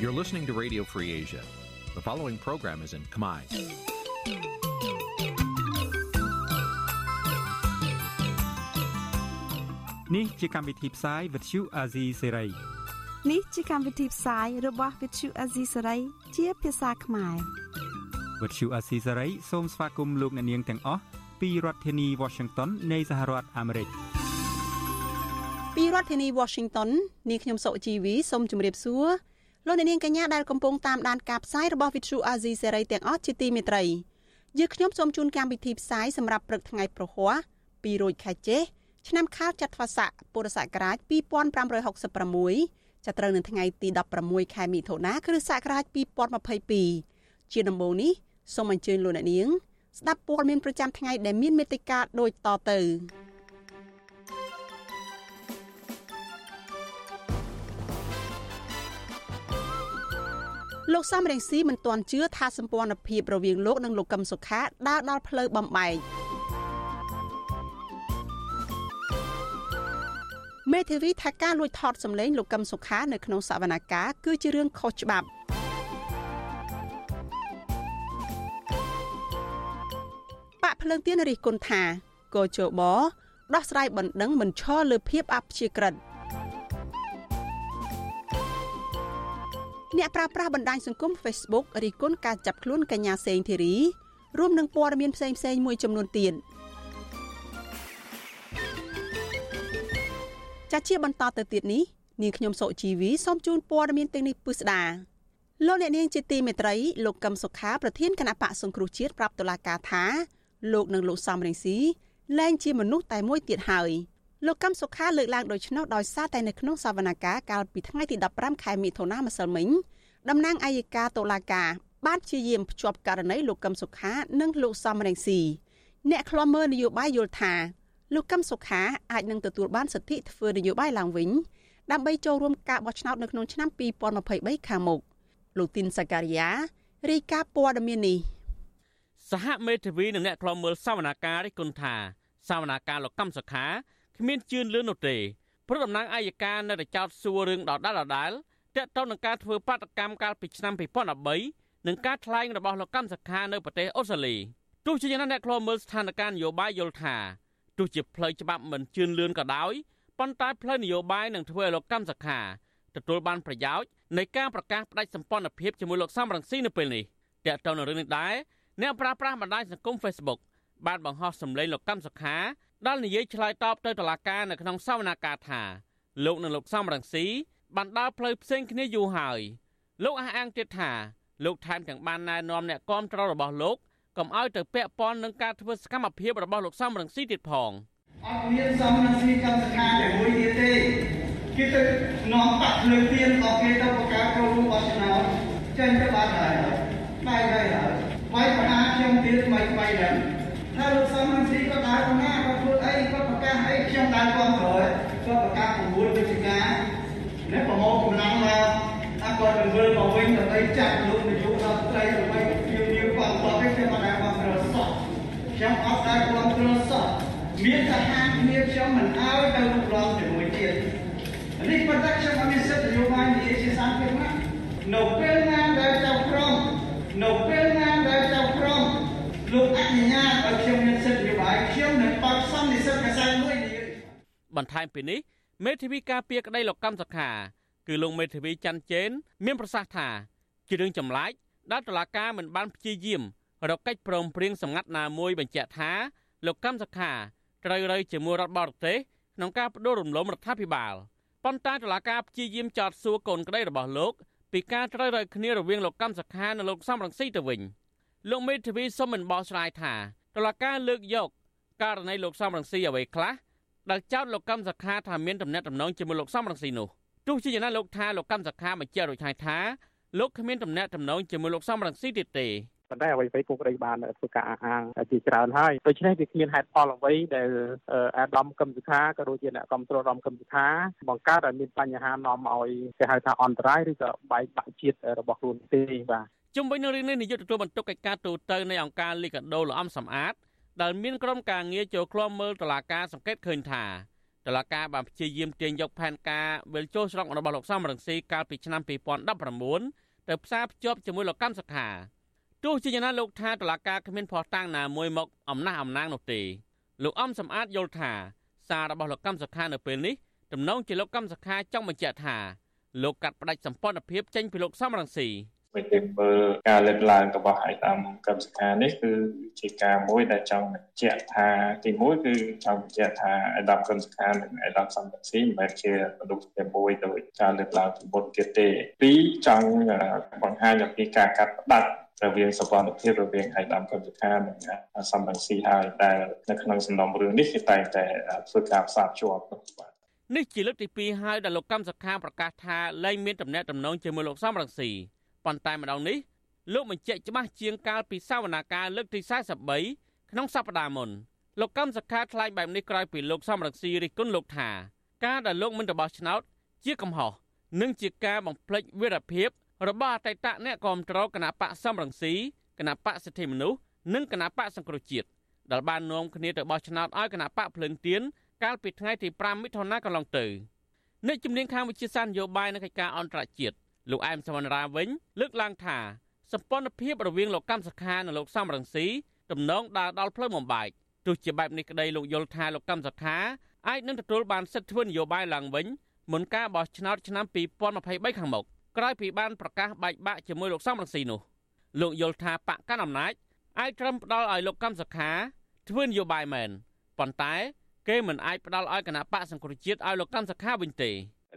You're listening to Radio Free Asia. The following program is in Khmer. Nǐ chi càm bi tiệp xáy vệt chiu a zì sê ray នេះជាកម្មវិធីផ្សាយរបស់ Vithu Azisari ជាភាសាខ្មែរ វត្តឈូអាស៊ីសេរីសូមស្វាគមន៍លោកអ្នកនាងទាំងអស់ពីរដ្ឋធានី Washington នៃសហរដ្ឋអាមេរិក ពីរដ្ឋធានី Washington នាងខ្ញុំសុជីវីសូមជម្រាបសួរ លោកអ្នកនាងកញ្ញាដែលកំពុងតាមដានការផ្សាយរបស់ Vithu Azisari ទាំងអស់ជាទីមេត្រីយើងខ្ញុំសូមជូនកម្មវិធីផ្សាយសម្រាប់ព្រឹកថ្ងៃប្រហ័ស2រោចខែចេឆ្នាំខាលចត្វាស័កពុរសករាជ2566ចាប់ត្រូវនៅថ្ងៃទី16ខែមិថុនាគ្រិស្តសករាជ2022ជាដំបូងនេះសូមអញ្ជើញលោកអ្នកនាង ស្ដាប់ព័ត៌មានប្រចាំថ្ងៃដែលមានមេត្តាដូចតទៅ លោកសំរងស៊ីមិនទាន់ជឿថាសម្ព័ន្ធភាពរវាងលោកនិងលោកកឹមសុខាដើរដល់ផ្លូវបំបែកមេធាវីថាការលួចថតសម្លេងលោកកឹមសុខានៅក្នុងសវនកម្មគឺជារឿងខុសច្បាប់បាក់ភ្លើងទៀនរិះគន់ថាកោជបដោះស្រាយបណ្ដឹងមិនឈរលើភាពអព្យាក្រឹត អ្នកប្រើប្រាស់បណ្ដាញសង្គម Facebook រិះគន់ការចាប់ខ្លួនកញ្ញាសេងធីរីរួមនឹងព័ត៌មានផ្សេងៗមួយចំនួនទៀត។ចាជាបន្តទៅទៀតនេះនាងខ្ញុំសុជីវីសូមជូនព័ត៌មានទាំងនេះពិស្ដាលោកអ្នកនាងជាទីមេត្រីលោកកឹមសុខាប្រធានគណៈបកសង្គ្រោះជាតិប្រាប់តុលាការថាលោកនិងលោកសំរងស៊ីលែងជាមនុស្សតែមួយទៀតហើយ លោកកឹមសុខាលើកឡើងដូច្នោះដោយសារតែនៅក្នុងសវនកម្មកាលពីថ្ងៃទី15ខែមិថុនាម្សិលមិញតំណាងអัยការតុលាការបានព្យាយាមភ្ជាប់ករណីលោកកឹមសុខានិងលោកសំរងស៊ីអ្នកខ្លំមើលនយោបាយយល់ថាលោកកឹមសុខាអាចនឹងទទួលបានសិទ្ធិធ្វើនយោបាយឡើងវិញដើម្បីចូលរួមការបោះឆ្នោតនៅក្នុងឆ្នាំ2023ខាងមុខលោកទីនសាការីយ៉ារាយការណ៍ព័ត៌មាននេះសហមេធាវីនិងអ្នកខ្លំមើលសវនាការរិះគន់ថាសវនាការលោកកឹមសុខា គ្មានជឿនលឿននោះទេព្រោះតំណាងអัยការនៅតែចោទសួររឿងដដាលដដាលទាក់ទងនឹងការធ្វើបាតកម្មកាលពីឆ្នាំ2013និងការថ្លែងរបស់លោកកឹមសុខានៅប្រទេសអូស្ត្រាលីទោះជាយ៉ាងណាអ្នកខ្លំមើលស្ថានភាពនយោបាយយល់ថាទោះជាផ្លូវច្បាប់មិនជឿនលឿនក៏ដោយប៉ុន្តែផ្លូវនយោបាយនឹងធ្វើឲ្យលោកកម្មសខាទទួលបានប្រយោជន៍នៃការប្រកាសផ្ដាច់សម្ព័ន្ធភាពជាមួយលោកសំរងស៊ីនៅពេលនេះតើតើនៅរឿងនេះដែរអ្នកប្រាស្រ័យបណ្ដាញសង្គម Facebook បានបង្ហោះសម្លេងលោកកម្មសខា ដែលនិយាយឆ្លើយតបទៅតុលាការនៅក្នុងសវនាការថាលោកនិងលោកសំរងស៊ីបានដើរផ្លូវផ្សេងគ្នាយូរហើយលោកអះអាងទៀតថាលោកថែមទាំងបានណែនាំអ្នកគាំទ្ររបស់លោកកុំឲ្យទៅពាក់ព័ន្ធនឹងការធ្វើសកម្មភាពរបស់លោកសំរងស៊ីទៀតផងអត់មានសំរងស៊ីកម្មសខាតែមួយទៀតទេគេទៅនាំបាក់ភ្លើងទៀនរបស់គេទៅបង្កើតចូលរួមបោះឆ្នោតចេញទៅបាត់ហើយបែកហើយហើយវាយប្រហារខ្ញុំទៀតថ្មីថ្មីហ្នឹងថាលោកសំរងស៊ីក៏ដើរទៅណាក៏ធ្វើអីក៏ប្រកាសអីខ្ញុំដើរគ្រប់គ្រងក៏ប្រកាស9វិច្ឆិកានេះប្រមូលកម្លាំងមកថាគាត់ទៅវិល មកវិញដើម្បីចាត់លោកនាយករដ្ឋមន្ត្រីដើម្បីជាជាគាត់គាត់ឲ្យខ្ញុំមិនដែរគ្រប់គ្រងសោះខ្ញុំអត់ដែរគ្រប់គ្រងសោះមានតែហាមគ្នាខ្ញុំមិនឲ្យទៅរុករងជាមួយទៀតនេះប៉ុន្តែខ្ញុំអត់មានសិទ្ធិនយោបាយនិយាយជាសាធារណៈនៅពេលណាដែលចៅក្រមនៅពេលណាដែលចៅក្រមលោកអនុញ្ញាតឲ្យខ្ញុំមានសិទ្ធិនយោបាយខ្ញុំនឹងបោះសន្និសិទកសែតមួយនិយាយបន្ថែមពីនេះមេធាវីការពារក្តីលោកកម្មសខាគឺលោកមេធាវីច័ន្ទជេនមានប្រសាសន៍ថា ជារឿងចម្លែកដែលតុលាការមិនបានព្យាយាមរកកិច្ចព្រមព្រៀងសម្ងាត់ណាមួយបញ្ជាក់ថាលោកកម្មសខាត្រូវរើជាមួយរដ្ឋបរទេសក្នុងការបដូររំលំរដ្ឋាភិបាលប៉ុន្តែតុលាការព្យាយាមចោទសួរកូនក្តីរបស់លោកពីការត្រូវរើគ្នារវាងលោកកម្មសខានិងលោកសំរងស៊ីទៅវិញលោកមេធាវីសុំមិនបោះឆ្លើយថាតុលាការលើកយកករណីលោកសំរងស៊ីអ្វីខ្លះដែលចោទលោកកម្មសខាថាមានទំនាក់ទំនងជាមួយលោកសំរងស៊ីនោះទោះជាយ៉ាងណាលោកថាលោកកម្មសខាបញ្ជាក់រួចហើយថា លោកគ្មានទំនាក់ទំនងជាមួយលោកសំរងស៊ីទៀតទេប៉ុន្តែអ្វីៗពុករៃបានធ្វើការអះអាងជាច្រើនហើយដូច្នេះវាគ្មានហេតុផលអ្វីដែលអាដាមកឹមសុខាក៏ដូចជាអ្នកគ្រប់គ្រងរំកឹមសុខាបង្កើតឲ្យមានបញ្ហានាំឲ្យគេហៅថាអន្តរាយឬក៏បែកបាក់ជាតិរបស់ខ្លួនទេបាទជុំវិញនឹងរឿងនេះនាយកទទួលបន្ទុកកិច្ចការទូតនៃអង្គការលីកាដូលំសំអាតដែលមានក្រុមការងារចូលឃ្លាំមើលតឡាការសង្កេតឃើញថា តុលាការបានព្យាយាមទាញយកផែនការវិលចូលស្រុករបស់លោកសំរងស៊ីកាលពីឆ្នាំ2019ទៅផ្សារភ្ជាប់ជាមួយលោកកម្មសខាទោះជាយ៉ាងណាលោកថាតុលាការគ្មានភស្តុតាងណាមួយមកអំណះអំណាងនោះទេលោកអំសំអាតយល់ថាសាររបស់លោកកម្មសខានៅពេលនេះទំនងជាលោកកម្មសខាចង់បញ្ជាក់ថាលោកកាត់ផ្តាច់សម្ព័ន្ធភាពចេញពីលោកសំរងស៊ី ពេលទៅមើលការលើកឡើងរបស់ឯកឧត្តមកម្មសខានេះគឺជាការមួយដែលចង់បញ្ជាក់ថាទីមួយគឺចង់បញ្ជាក់ថាឯកឧត្តមកម្មសខានិងឯកឧត្តមសំរងស៊ីមិនមែនជាមនុស្សតែមួយដោយការលើកឡើងពីមុនទៀតទេពីរចង់បង្ហាញអំពីការកាត់ផ្តាច់រវាងសន្តិភាពរវាងឯកឧត្តមកម្មសខានិងសំរងស៊ីហើយដែលនៅក្នុងសំណុំរឿងនេះគឺតែងតែធ្វើការផ្សារភ្ជាប់បាទនេះជាលើកទី2ហើយដែលលោកកម្មសខាប្រកាសថាលែងមានតំណែងតំណងជាមួយលោកសំរងស៊ី ប៉ុន្តែម្ដងនេះលោកបញ្ជាក់ច្បាស់ជាងកាលពីសវនាការលើកទី43ក្នុងសប្តាហ៍មុនលោកកម្មសខាថ្លែងបែបនេះក្រោយពីលោកសំរងស៊ីរិះគន់លោកថាការដែលលោកមិនទៅបោះឆ្នោតជាកំហុសនិងជាការបំភ្លេចវីរភាពរបស់អតីតអ្នកគាំទ្រគណៈបកសំរងស៊ីគណៈបកសិទ្ធិមនុស្សនិងគណៈបកសង្គ្រោះជាតិដែលបាននាំគ្នាទៅបោះឆ្នោតឲ្យគណៈបកភ្លើងទៀនកាលពីថ្ងៃទី5មិថុនាកន្លងទៅអ្នកជំនាញខាងវិទ្យាសាស្ត្រនយោបាយនិងកិច្ចការអន្តរជាតិ លោកអែមសវណ្ណរាវិញលើកឡើងថាសម្ព័ន្ធភាពរវាងលោកកម្មសខានិងលោកសំរងស៊ីទំនងដើរដល់ផ្លូវបំបែកទោះជាបែបនេះក្តីលោកយល់ថាលោកកម្មសខាអាចនឹងទទួលបានសិទ្ធិធ្វើនយោបាយឡើងវិញមុនការបោះឆ្នោតឆ្នាំ2023ខាងមុខក្រោយពីបានប្រកាសបែកបាក់ជាមួយលោកសំរងស៊ីនោះលោកយល់ថាបកកណ្ដាលអំណាចអាចត្រឹមផ្ដល់ឲ្យលោកកម្មសខាធ្វើនយោបាយមែនប៉ុន្តែ គេមិនអាចផ្ដល់ឲ្យគណៈបកសង្គ្រោះជាតិឲ្យលោកកម្មសខាវិញទេ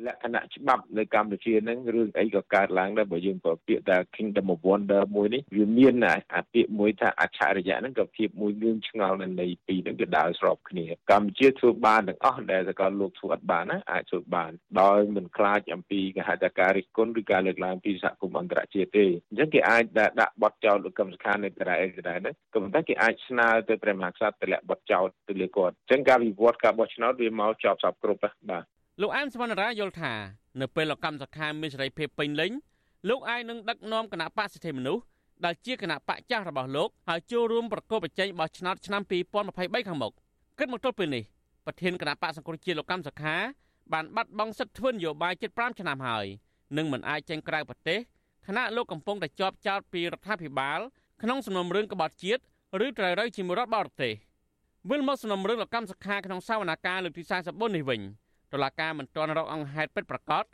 លក្ខណៈច្បាប់នៅកម្ពុជាហ្នឹងរឿងអីក៏កើតឡើងដែរបើយើងប្រើពាក្យថា Kingdom of Wonder មួយនេះវាមានអាពាក្យមួយថាអច្ឆរិយៈហ្នឹងក៏ភាពមួយងឿងឆ្ងល់នៅនៃពីរហ្នឹងក៏ដើរស្របគ្នាកម្ពុជាធ្វើបានទាំងអស់ដែលសកលលោកធ្វើអត់បានណាអាចធ្វើបាន ដោយមិនខ្លាចអំពីគេហៅថាការរិះគន់ឬការលើកឡើងពីសហគមន៍អន្តរជាតិទេអញ្ចឹងគេអាចដាក់បទចោទលោកកឹមសុខានៅត្រែអីត្រែហ្នឹងក៏ប៉ុន្តែគេអាចស្នើទៅព្រះមហាក្សត្រទម្លាក់បទចោទទៅលើគាត់អញ្ចឹងការវិវត្តការបោះឆ្នោតវាមកចប់សពគ្រប់បាទ លោកអែមសវណ្ណរាយល់ថានៅពេលលោកកម្មសខាមានសេរីភាពពេញលេញលោកអាចនឹងដឹកនាំគណៈបកសិទ្ធិមនុស្សដែលជាគណៈបកចាស់របស់លោកហើយចូលរួមប្រកបប្រជែងបោះឆ្នោតឆ្នាំ2023ខាងមុខគិតមកទល់ពេលនេះប្រធានគណៈបកសង្គ្រោះជាតិលោកកម្មសខាបានបាត់បង់សិទ្ធិធ្វើនយោបាយជិត5ឆ្នាំហើយនឹងមិនអាចចេញក្រៅប្រទេសខណៈលោកកំពុងតែជាប់ចោតពីរដ្ឋាភិបាលក្នុងសំណុំរឿងក្បត់ជាតិឬត្រូវរើជាមួយរដ្ឋបរទេសវិលមកសំណុំរឿងលោកកម្មសខាក្នុងសវនកម្មលើកទី44នេះវិញ តុលាការមិនទាន់រកអង្គហេតុពិតប្រាកដ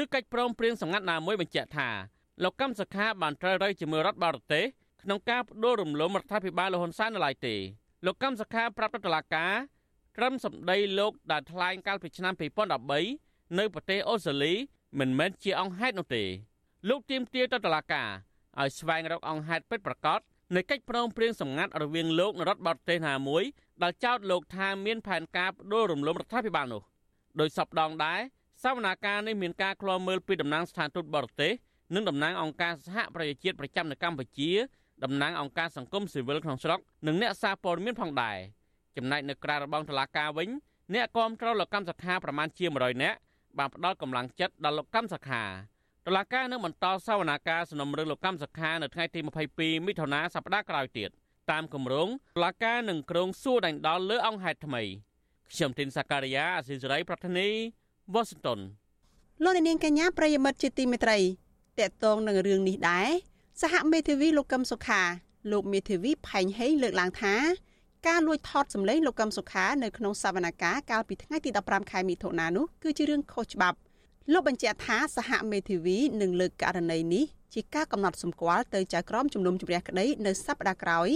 ឬកិច្ចព្រមព្រៀងសម្ងាត់ណាមួយបញ្ជាក់ថាលោកកម្មសខាបានត្រូវរើជាមួយរដ្ឋបរទេសក្នុងការបដូររំលំរដ្ឋាភិបាលលហ៊ុនសែននៅឡើយទេលោកកម្មសខាប្រាប់ទៅតុលាការត្រឹមសម្ដីលោកដែលថ្លែងកាលពីឆ្នាំ2013នៅប្រទេសអូស្ត្រាលីមិនមែនជាអង្គហេតុនោះទេលោកទៀមទាទៅតុលាការឲ្យស្វែងរកអង្គហេតុពិតប្រាកដនៃកិច្ចព្រមព្រៀងសម្ងាត់រវាងលោកនិងរដ្ឋបរទេសណាមួយដែលចោទលោកថាមានផែនការបដូររំលំរដ្ឋាភិបាលនោះ ដោយសពដងដែរសវនាការនេះមានការឃ្លាំមើលពីតំណាងស្ថានទូតបរទេសនិងតំណាងអង្គការសហប្រជាជាតិប្រចាំនៅកម្ពុជាតំណាងអង្គការសង្គមស៊ីវិលក្នុងស្រុកនិងអ្នកសារព័ត៌មានផងដែរចំណែកនៅក្រៅរបងតុលាការវិញអ្នកគាំទ្រលោកកម្មសខាប្រមាណជា100នាក់បានផ្ដល់កម្លាំងចិត្តដល់លោកកម្មសខាតុលាការនឹងបន្តសវនាការសំណុំរឿងលោកកម្មសខានៅថ្ងៃទី22មិថុនាសប្តាហ៍ក្រោយទៀតតាមគម្រោងតុលាការនឹងក្រុងសួរដេញដោលលើអង្គហេតុថ្មី ខ្ញុំទីនសាការីយ៉ាអស៊ីសេរីប្រធានីវ៉ាស៊ីនតោនលោកនាងកញ្ញាប្រិយមិត្តជាទីមេត្រីតកតងនឹងរឿងនេះដែរសហមេធាវីលោកកឹមសុខា លោកមេធាវីផែងហេងលើកឡើងថាការលួចថតសម្លេងលោកកឹមសុខានៅក្នុងសវនកម្មកាលពីថ្ងៃទី15ខែមិថុនានោះគឺជារឿងខុសច្បាប់លោកបញ្ជាក់ថាសហមេធាវីនឹងលើកករណីនេះជាការកំណត់សម្គាល់ទៅចៅក្រមជំនុំជម្រះក្តីនៅសប្តាហ៍ក្រោយ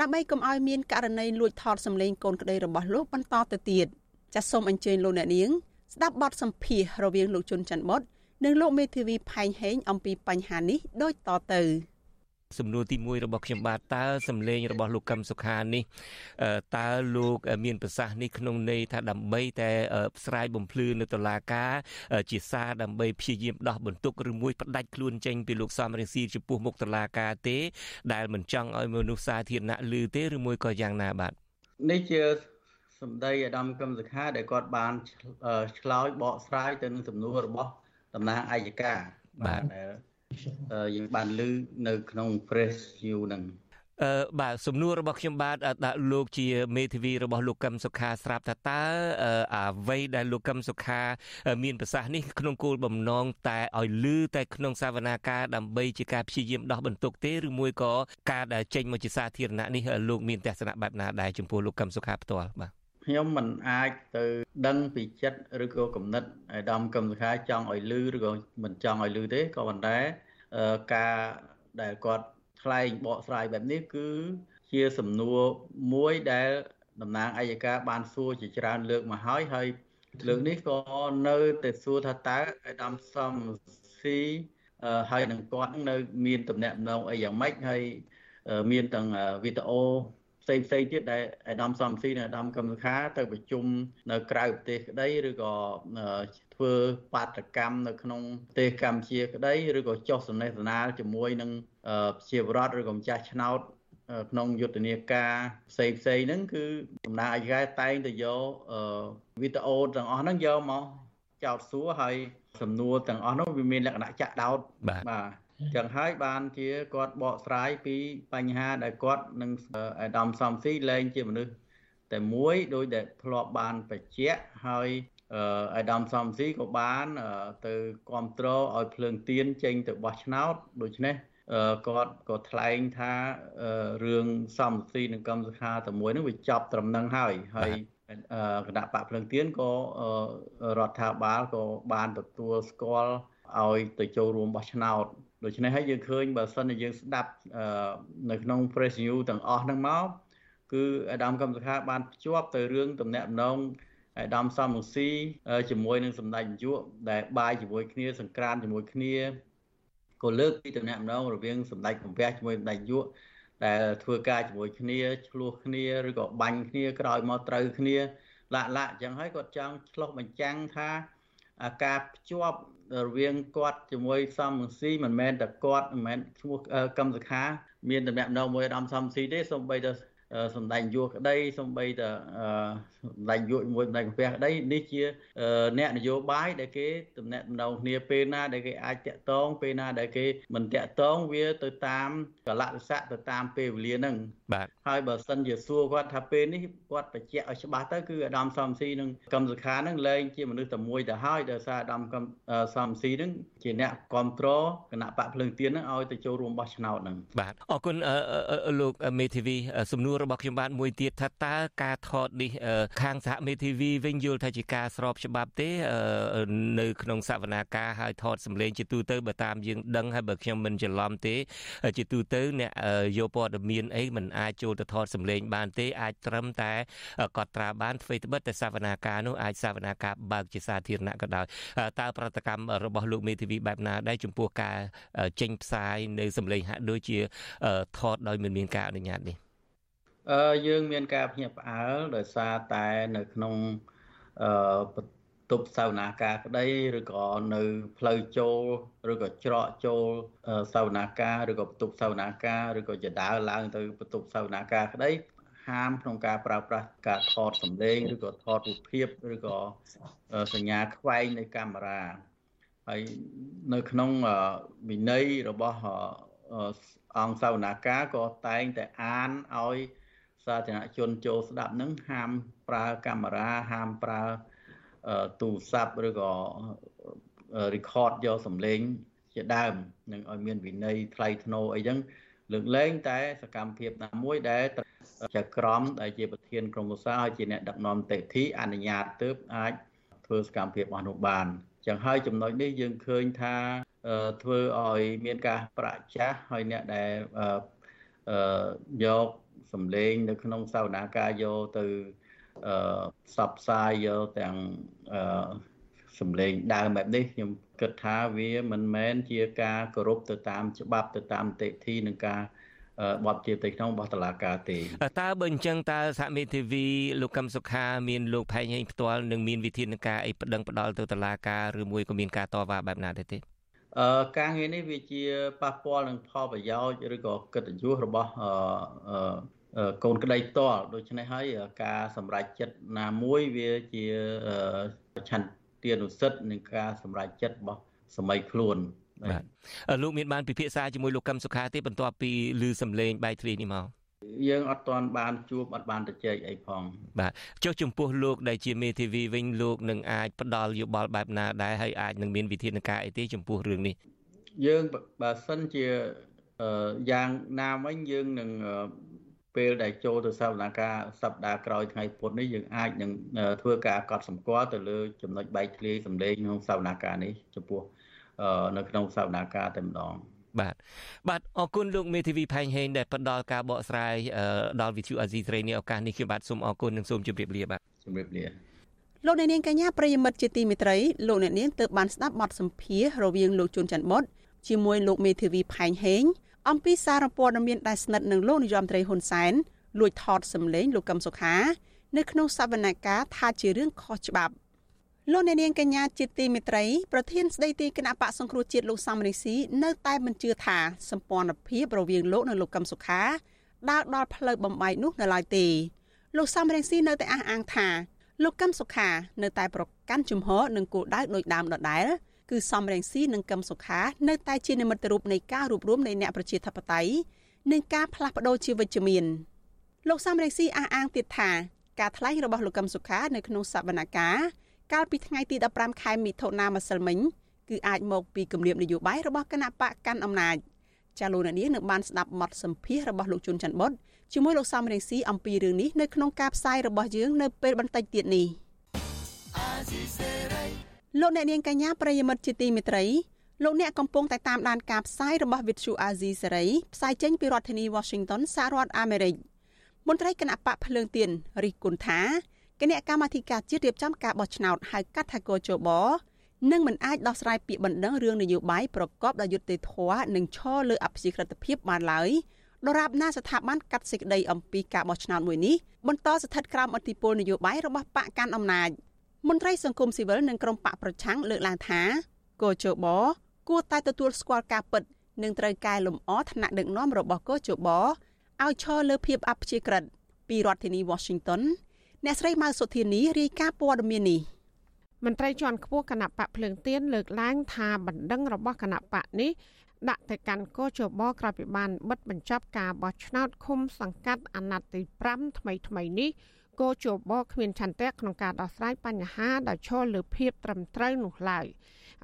ដើម្បីកុំឲ្យមានករណីលួចថតសម្លេងកូនក្តីរបស់លោកបន្តទៅទៀតចាសសូមអញ្ជើញលោកអ្នកនាងស្ដាប់បទសម្ភាសរវាងលោកជុនច័ន្ទបុតនិងលោកមេធាវីផែងហេងអំពីបញ្ហានេះដូចតទៅ សំណួរទី1របស់ខ្ញុំបាទតើសម្លេងរបស់លោកកឹមសុខានេះតើលោកមានប្រសាសន៍នេះក្នុងន័យថាដើម្បីតែស្រាយបំភ្លឺនៅតុលាការជាសារដើម្បីព្យាយាមដោះបន្ទុកឬមួយផ្ដាច់ខ្លួនចេញពីលោកសំរងស៊ីចំពោះមុខតុលាការទេ ដែលមិនចង់ឲ្យមនុស្សសាធារណៈឮទេឬមួយក៏យ៉ាងណាបាទនេះជាសម្ដីអាដាមកឹមសុខាដែលគាត់បានឆ្លើយបកស្រាយទៅនឹងសំណួររបស់តំណាងអัยការបាទ យើងបានឮនៅក្នុង press view ហ្នឹងអឺបាទសំណួររបស់ខ្ញុំបាទដាក់លោកជាមេធាវីរបស់លោកកឹមសុខាស្រាប់ថាតើអ្វីដែលលោកកឹមសុខា មានប្រសាសន៍នេះក្នុងគោលបំណងតែឲ្យលឺតែក្នុងសវនាការដើម្បីជាការព្យាយាមដោះបន្ទុកទេឬមួយក៏ការដែលចេញមកជាសាធារណៈនេះលោកមានទស្សនៈបែបណាដែរចំពោះលោកកឹមសុខាផ្ទាល់បាទ ខ្ញុំមិនអាចទៅដឹងពីចិត្តឬក៏គំនិតអាដាមកឹមសុខាចង់ឲ្យលឺឬក៏មិនចង់ឲ្យលឺទេក៏ប៉ុន្តែការដែលគាត់ថ្លែងបកស្រាយបែបនេះគឺជាសំណួរមួយដែលតំណាងអัยការបានសួរជាច្រើនលើកមកហើយហើយលើកនេះក៏នៅតែសួរថាតើអាដាមសំស៊ីហើយនឹងគាត់នៅ មានតំណែងអីយ៉ាងម៉េចហើយមានទាំងវីដេអូ ផ្សេងផ្សេងទៀតដែលអាដាមសំស៊ីនិងអាដាមកម្មសខាទៅប្រជុំនៅក្រៅប្រទេសក្តីឬក៏ធ្វើបាតកម្មនៅក្នុងប្រទេសកម្ពុជាក្តីឬក៏ចុះសនេសនាជាមួយនឹងជាបរដ្ឋឬក៏ម្ចាស់ឆ្នោតក្នុងយុទ្ធនាការផ្សេងផ្សេងហ្នឹងគឺដំណើរអាយកាតែងទៅយកវីដេអូទាំងអស់ហ្នឹងយកមកចោទសួរហើយសំណួរទាំងអស់នោះវាមានលក្ខណៈចាក់ដោតបាទ ចឹងហើយបានជាគាត់បកស្រាយពីបញ្ហាដែលគាត់នឹងអាដាមសំស៊ីលែងជាមនុស្សតែមួយដោយដែលធ្លាប់បានបច្ចៈហើយអាដាមសំស៊ីក៏បានទៅគ្រប់គ្រងឲ្យភ្លើងទៀនចេញទៅបោះឆ្នោតដូច្នេះគាត់ក៏ថ្លែងថារឿងសំស៊ីនិងកម្មសខាតែមួយនឹងវាចប់ត្រឹមនឹងហើយហើយគណៈបកភ្លើងទៀនក៏រដ្ឋាភិបាលក៏បានទទួលស្គាល់ឲ្យទៅចូលរួមបោះឆ្នោត ដូច្នេះហើយយើងឃើញបើសិនជាយើងស្ដាប់នៅក្នុង press news ទាំងអស់ហ្នឹងមកគឺអាដាមកម្មសខាបានភ្ជាប់ទៅរឿងតំណែងតំណងអាដាមសំរងស៊ីជាមួយនឹងសម្ដេចនាយកដែលបាយជាមួយគ្នាសង្ក្រានជាមួយគ្នាក៏លើកពីតំណែងតំណងរវាងសម្ដេចកំពះជាមួយសម្ដេចនាយកដែលធ្វើការជាមួយគ្នាឆ្លោះគ្នាឬក៏បាញ់គ្នាក្រោយមកត្រូវគ្នា លាក់លាក់អញ្ចឹងហើយគាត់ចង់ឆ្លោះបញ្ចាំងថាការភ្ជាប់ រវាងគាត់ជាមួយសំរងស៊ីមិនមែនតែគាត់មិនមែនឈ្មោះកម្មសខា មានតំណែងមួយអាដាមសំស៊ីទេសូម្បីតែ សម្ដែងយោក្តីសំបីតសម្ដែងយោមួយសម្ដែងកាពះក្តីនេះជាអ្នកនយោបាយដែលគេតំណាក់តំណងគ្នាពេលណាដែលគេអាចតាក់ទងពេលណាដែលគេមិនតាក់ទងវាទៅតាមកលៈទេសៈទៅតាមពេលវេលាហ្នឹងបាទហើយបើសិនជាសួរគាត់ថាពេលនេះគាត់បញ្ជាក់ឲ្យច្បាស់ទៅគឺអាដាមសំស៊ីនឹងកម្មសខាហ្នឹងលែងជាមនុស្សតែមួយទៅហើយដោយសារអាដាមសំស៊ីហ្នឹងជាអ្នកគ្រប់គ្រងគណៈបកភ្លើងទៀនហ្នឹងឲ្យទៅចូលរួមបោះឆ្នោតហ្នឹងបាទអរគុណលោកមេធាវីសំណួររបស់ខ្ញុំបាទមួយទៀតថាតើការថតនេះខាងសហមេធាវីវិញយល់ថាជាការស្របច្បាប់ទេនៅក្នុងសវនាការហើយថតសម្លេងជាទូទៅបើតាមយើងដឹងហើយបើខ្ញុំមិនច្រឡំទេ ជាទូទៅអ្នកយកព័ត៌មានអីមិនអាចចូលទៅថតសម្លេងបានទេអាចត្រឹមតែកត់ត្រាបានធ្វើត្បិតតែសវនាការនោះអាចសវនាការបើកជាសាធារណៈក៏ដោយតើប្រតិកម្មរបស់លោកមេធាវីបែបណាដែរចំពោះការចេញផ្សាយនៅសម្លេងហាក់ដូចជាថតដោយមិនមានការអនុញ្ញាតនេះ អឺយើងមានការភ្ញាក់ផ្អើលដោយសារតែនៅក្នុងអឺបន្ទប់សាវនាការក្តីឬក៏នៅផ្លូវចូលឬក៏ច្រកចូលសាវនាការឬក៏បន្ទប់សាវនាការឬក៏ចដើឡើងទៅបន្ទប់សាវនាការក្តីហាមក្នុងការប្រើប្រាស់ការថតសម្លេងឬក៏ថតរូបភាពឬក៏សញ្ញាខ្វែងនៃកាមេរ៉ាហើយនៅក្នុងវិន័យរបស់អង្គសាវនាការក៏តែងតែអានឲ្យ សាធារណជនចូលស្ដាប់នឹងហាមប្រើកាមេរ៉ាហាមប្រើទូរស័ព្ទឬក៏ record យកសំឡេងជាដើមនឹងឲ្យមានវិន័យថ្លៃថ្នូរអីចឹងលើកលែងតែសកម្មភាពណាមួយដែលជាក្រមដែលជាប្រធានក្រុមឧស្សាហ៍ហើយជាអ្នកដឹកនាំតេធីអនុញ្ញាតទើបអាចធ្វើសកម្មភាពរបស់នោះបានចឹងហើយចំណុចនេះយើងឃើញថាធ្វើឲ្យមានការប្រចាំហើយអ្នកដែលយក សម្លេងនៅក្នុងសវនាការយកទៅអឺផ្សព្វផ្សាយយកទាំងអឺសម្លេងដើមបែបនេះខ្ញុំគិតថាវាមិនមែនជាការគោរពទៅតាមច្បាប់ទៅតាមតិធិនឹងការបទជាទៅក្នុងរបស់តឡាការទេតើបើអញ្ចឹងតើសហមេធាវីលោកកឹមសុខាមានលោកផែងហេងផ្ទាល់នឹងមានវិធានការអីប្តឹងផ្ដាល់ទៅតឡាការឬមួយក៏មានការតវ៉ាបែបណាដែរទេអឺ ការងារនេះវាជាប៉ះពាល់នឹងផលប្រយោជន៍ឬក៏កិត្តិយសរបស់អឺកូនក្តីតលដូច្នេះហើយការសម្រេចចិត្តណាមួយវាជាឆន្ទានុសិទ្ធិនឹងការសម្រេចចិត្តរបស់សម័យខ្លួនបាទលោកមានបានពិភាក្សាជាមួយលោកកឹមសុខាទេបន្ទាប់ពីឮសម្លេងបែកធ្លាយនេះមក យើងអត់ទាន់បានជួបអត់បានទៅជែកអីផង បាទចុះចំពោះលោកដែលជាមេធាវីវិញលោកនឹងអាចផ្ដល់យោបល់បែបណាដែរហើយអាចនឹងមានវិធានការអីទេចំពោះរឿងនេះយើងបើសិនជាយ៉ាងណាវិញយើងនឹងពេលដែលចូលទៅសវនកម្មសប្តាហ៍ក្រោយថ្ងៃពុធនេះយើងអាចនឹងធ្វើការកត់សម្គាល់ទៅលើចំណុចបែកធ្លាយសម្លេងក្នុងសវនកម្មនេះចំពោះនៅក្នុងសវនកម្មតែម្ដង បាទបាទអរគុណលោកមេធាវីផែងហេងដែលផ្ដល់ការបកស្រាយដល់វិទ្យុអាស៊ីសេរីនេះឱកាសនេះខ្ញុំបាទសូមអរគុណនិងសូមជម្រាបលាបាទជម្រាបលាលោកអ្នកនាងកញ្ញាប្រិយមិត្តជាទីមេត្រីលោកអ្នកនាងទើបបានស្ដាប់បទសម្ភាសន៍រវាងលោកជួនច័ន្ទបុតជាមួយលោកមេធាវីផែងហេងអំពីសារព័ត៌មានដែលស្និទ្ធនឹងលោកនាយរដ្ឋមន្ត្រីហ៊ុនសែនលួចថតសម្លេងលោកកឹមសុខា នៅក្នុងសវនកម្មថាជារឿងខុសច្បាប់ លោកអ្នកនាងកញ្ញាជាទីមេត្រីប្រធានស្ដីទីគណៈបកសង្គ្រោះជាតិលោកសំរងស៊ីនៅតែមិនជឿថាសម្ព័ន្ធភាពរវាងលោកនិងលោកកឹមសុខាដើរដល់ផ្លូវបំបែកនោះនៅឡើយទេលោកសំរងស៊ីនៅតែអះអាងថាលោកកឹមសុខានៅតែប្រកាន់ជំហរនិងគោលដៅដូចដើមដដែលគឺសំរងស៊ីនិងកឹមសុខានៅតែជានិមិត្តរូបនៃការរួបរวมនៃអ្នកប្រជាធិបតេយ្យនិងការផ្លាស់ប្ដូរជាវិជ្ជមានលោកសំរងស៊ីអះអាងទៀតថាការថ្លែងរបស់លោកកឹមសុខានៅក្នុងសវនកម្ម កាលពីថ្ងៃទី15ខែមិថុនាម្សិលមិញគឺអាចមកពីគម្រាមនយោបាយរបស់គណៈបកកាន់អំណាចចាលោកនាងនៅបានស្ដាប់បទសម្ភាសរបស់លោកជុនច័ន្ទបុតជាមួយលោកសំរងស៊ីអំពីរឿងនេះនៅក្នុងការផ្សាយរបស់យើងនៅពេលបន្តិចទៀតនេះលោកអ្នកនាងកញ្ញាប្រិយមិត្តជាទីមេត្រីលោកអ្នកកំពុងតែតាមដានការផ្សាយរបស់ Vithu Azizi សេរីផ្សាយចេញពីរដ្ឋធានី Washington សហរដ្ឋអាមេរិកមន្ត្រីគណៈបកភ្លើងទៀនរិះគន់ថា គណៈកម្មាធិការជាតិរៀបចំការបោះឆ្នោតហៅកាត់ថាកោជបនឹងមិនអាចដោះស្រាយពាក្យបណ្ដឹងរឿងនយោបាយប្រកបដោយយុត្តិធម៌និងឈរលើអព្យាក្រឹតភាពបានឡើយដរាបណាស្ថាប័នកាត់សេចក្តីអំពីការបោះឆ្នោតមួយនេះបន្តស្ថិតក្រោមអធិបុលនយោបាយរបស់បកកាន់អំណាចមន្ត្រីសង្គមស៊ីវិលនិងក្រុមបកប្រឆាំងលើកឡើងថាកោជបគួរតែទទួលស្គាល់ការពិតនិងត្រូវកែលម្អឋានៈដឹកនាំរបស់កោជបឲ្យឈរលើភាពអព្យាក្រឹតពីរដ្ឋធានី Washington អ្នកស្រីម៉ៅសុធានីរាយការណ៍ព័ត៌មាននេះមន្ត្រីជាន់ខ្ពស់គណៈបកភ្លើងទៀនលើកឡើងថាបណ្ដឹងរបស់គណៈបកនេះដាក់ទៅកាន់កោជបក្រោយពីបានបិទបញ្ចប់ការបោះឆ្នោតឃុំសង្កាត់អាណត្តិទី5ថ្មីថ្មីនេះគោជបគ្មានឆន្ទៈក្នុងការដោះស្រាយបញ្ហាដែលឈលលើភាពត្រឹមត្រូវនោះឡើយ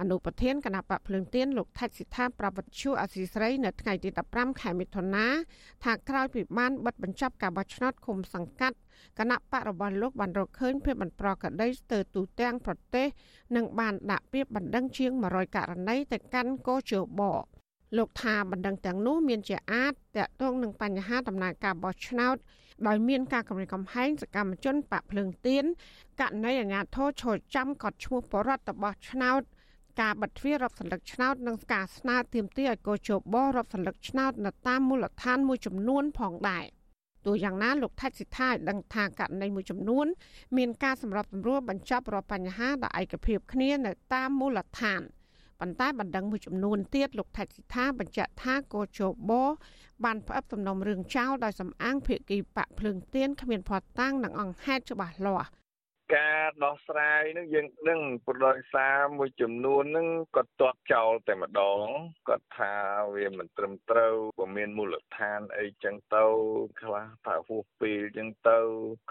អនុប្រធានគណៈបកភ្លើងទៀនលោកថៃសិដ្ឋាប្រវត្តិជួអសីស្រីនៅថ្ងៃទី15ខែមិថុនាថាក្រោយពីបានបិទបញ្ចប់ការបោះឆ្នោតឃុំសង្កាត់គណៈបករបស់លោកបានរកឃើញភាពមិនប្រក្រតីស្ទើរទូទាំងប្រទេសនិងបានដាក់ពាក្យបណ្ដឹងជាង100ករណីទៅកាន់កោជបលោកថាបណ្ដឹងទាំងនោះមានជាអាចតកតងនឹងបញ្ហាដំណើរការបោះឆ្នោតដោយមានការគម្រាមកំហែងសកម្មជនបកភ្លើងទៀនករណីអាញាធរឈរចាំកត់ឈ្មោះបរដ្ឋរបស់ឆ្នោត ការបិទទ្វាររាប់សន្លឹកឆ្នោតនិងការស្នើទាមទារឲ្យកោជបរាប់សន្លឹកឆ្នោតនៅតាមមូលដ្ឋានមួយចំនួនផងដែរទោះយ៉ាងណាលោកថៃសិដ្ឋាឲ្យដឹងថាករណីមួយចំនួន មានការសម្របសម្រួលបញ្ចប់រាល់បញ្ហាដោយឯកភាពគ្នានៅតាមមូលដ្ឋានប៉ុន្តែបណ្ដឹងមួយចំនួនទៀតលោកថៃសិដ្ឋាបញ្ជាក់ថាកោជបបានផ្អឹបសំណុំរឿងចោលដោយសំអាងភៀកគីបកភ្លើងទៀនគ្មានភ័ស្តុតាងនិងអង្គហេតុច្បាស់លាស់ ការដោះស្រាយនឹងយើងដឹងប្រដោយសារមួយចំនួននឹងគាត់ទាត់ចោលតែម្ដងគាត់ថាវាមិនត្រឹមត្រូវបើមានមូលដ្ឋានអីចឹងទៅខ្លះថាហួសពេលចឹងទៅ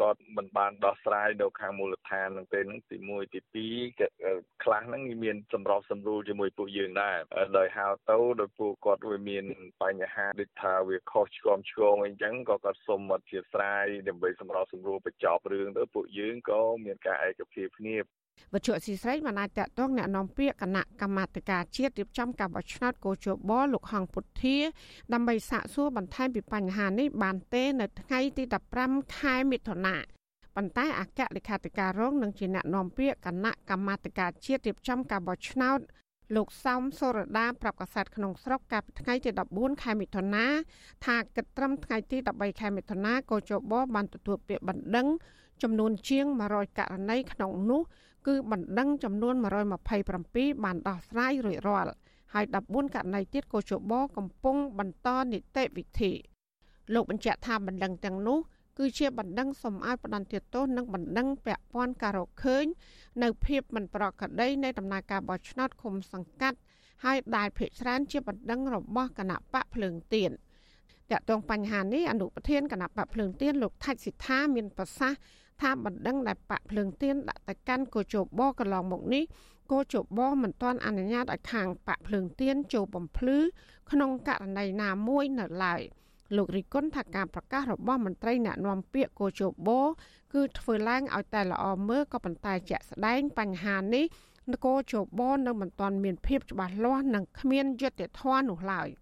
គាត់មិនបានដោះស្រាយនៅខាងមូលដ្ឋាននឹងទេនឹងទី1ទី2ខ្លះហ្នឹងមានសម្របសម្រួលជាមួយពួកយើងដែរដោយហៅទៅដោយពួកគាត់វាមានបញ្ហាដូចថាវាខុសឆ្គងឆ្គងអីចឹងក៏គាត់សុំអធិស្ឋានដើម្បីសម្របសម្រួលបញ្ចប់រឿងទៅពួកយើងក៏មការឯកភាពគ្នាវត្ថុស៊ីស្រីបានអាចតតងแนะនាំពាក្យគណៈកម្មាធិការជាតិរៀបចំការបោះឆ្នោតកោជបលោកហងពុទ្ធាដើម្បីសាកសួរបន្ថែមពីបញ្ហានេះបានទេនៅថ្ងៃទី15ខែមិថុនាប៉ុន្តែអគ្គលេខាធិការរងនឹងជាអ្នកនាំពាក្យគណៈកម្មាធិការជាតិរៀបចំការបោះឆ្នោតលោកសោមសូរដាប្រាប់កាសែតក្នុងស្រុកកាលពីថ្ងៃទី14ខែមិថុនាថាគិតត្រឹមថ្ងៃទី13ខែមិថុនាកោជបបានទទួលពាក្យបណ្ដឹង ចំនួនជាង100ករណីក្នុងនោះគឺបណ្ដឹងចំនួន127បានដោះស្រាយរួចរាល់ហើយ14ករណីទៀតកោជបកំពុងបន្តនីតិវិធីលោកបញ្ជាក់ថាបណ្ដឹងទាំងនោះគឺជាបណ្ដឹងសំឲ្យផ្ដន្ទាទោសនិងបណ្ដឹងពាក់ព័ន្ធការរកឃើញនៅភាពមិនប្រក្រតីនៃដំណើរការបោះឆ្នោតឃុំសង្កាត់ហើយដែលភិកច្រើនជាបណ្ដឹងរបស់គណៈបកភ្លើងទៀនតកតងបញ្ហានេះអនុប្រធានគណៈបកភ្លើងទៀនលោកថាច់សិដ្ឋាមានប្រសាសន៍ ថាបណ្ដឹងដែលបកភ្លើងទៀនដាក់ទៅកាន់កោជបកន្លងមកនេះគោជបមិនទាន់អនុញ្ញាតឲ្យខាងបាក់ភ្លើងទៀនចូលបំភ្លឺក្នុងករណីណាមួយនៅឡើយលោករិគុណថាការប្រកាសរបស់មន្ត្រីអ្នកណែនាំពាក្យគោជបគឺធ្វើឡើងឲ្យតែល្អមើលក៏ប៉ុន្តែជាក់ស្ដែងបញ្ហានេះនគរជបនៅមិនទាន់មានភាពច្បាស់លាស់និងគ្មានយុត្តិធម៌នោះឡើយ។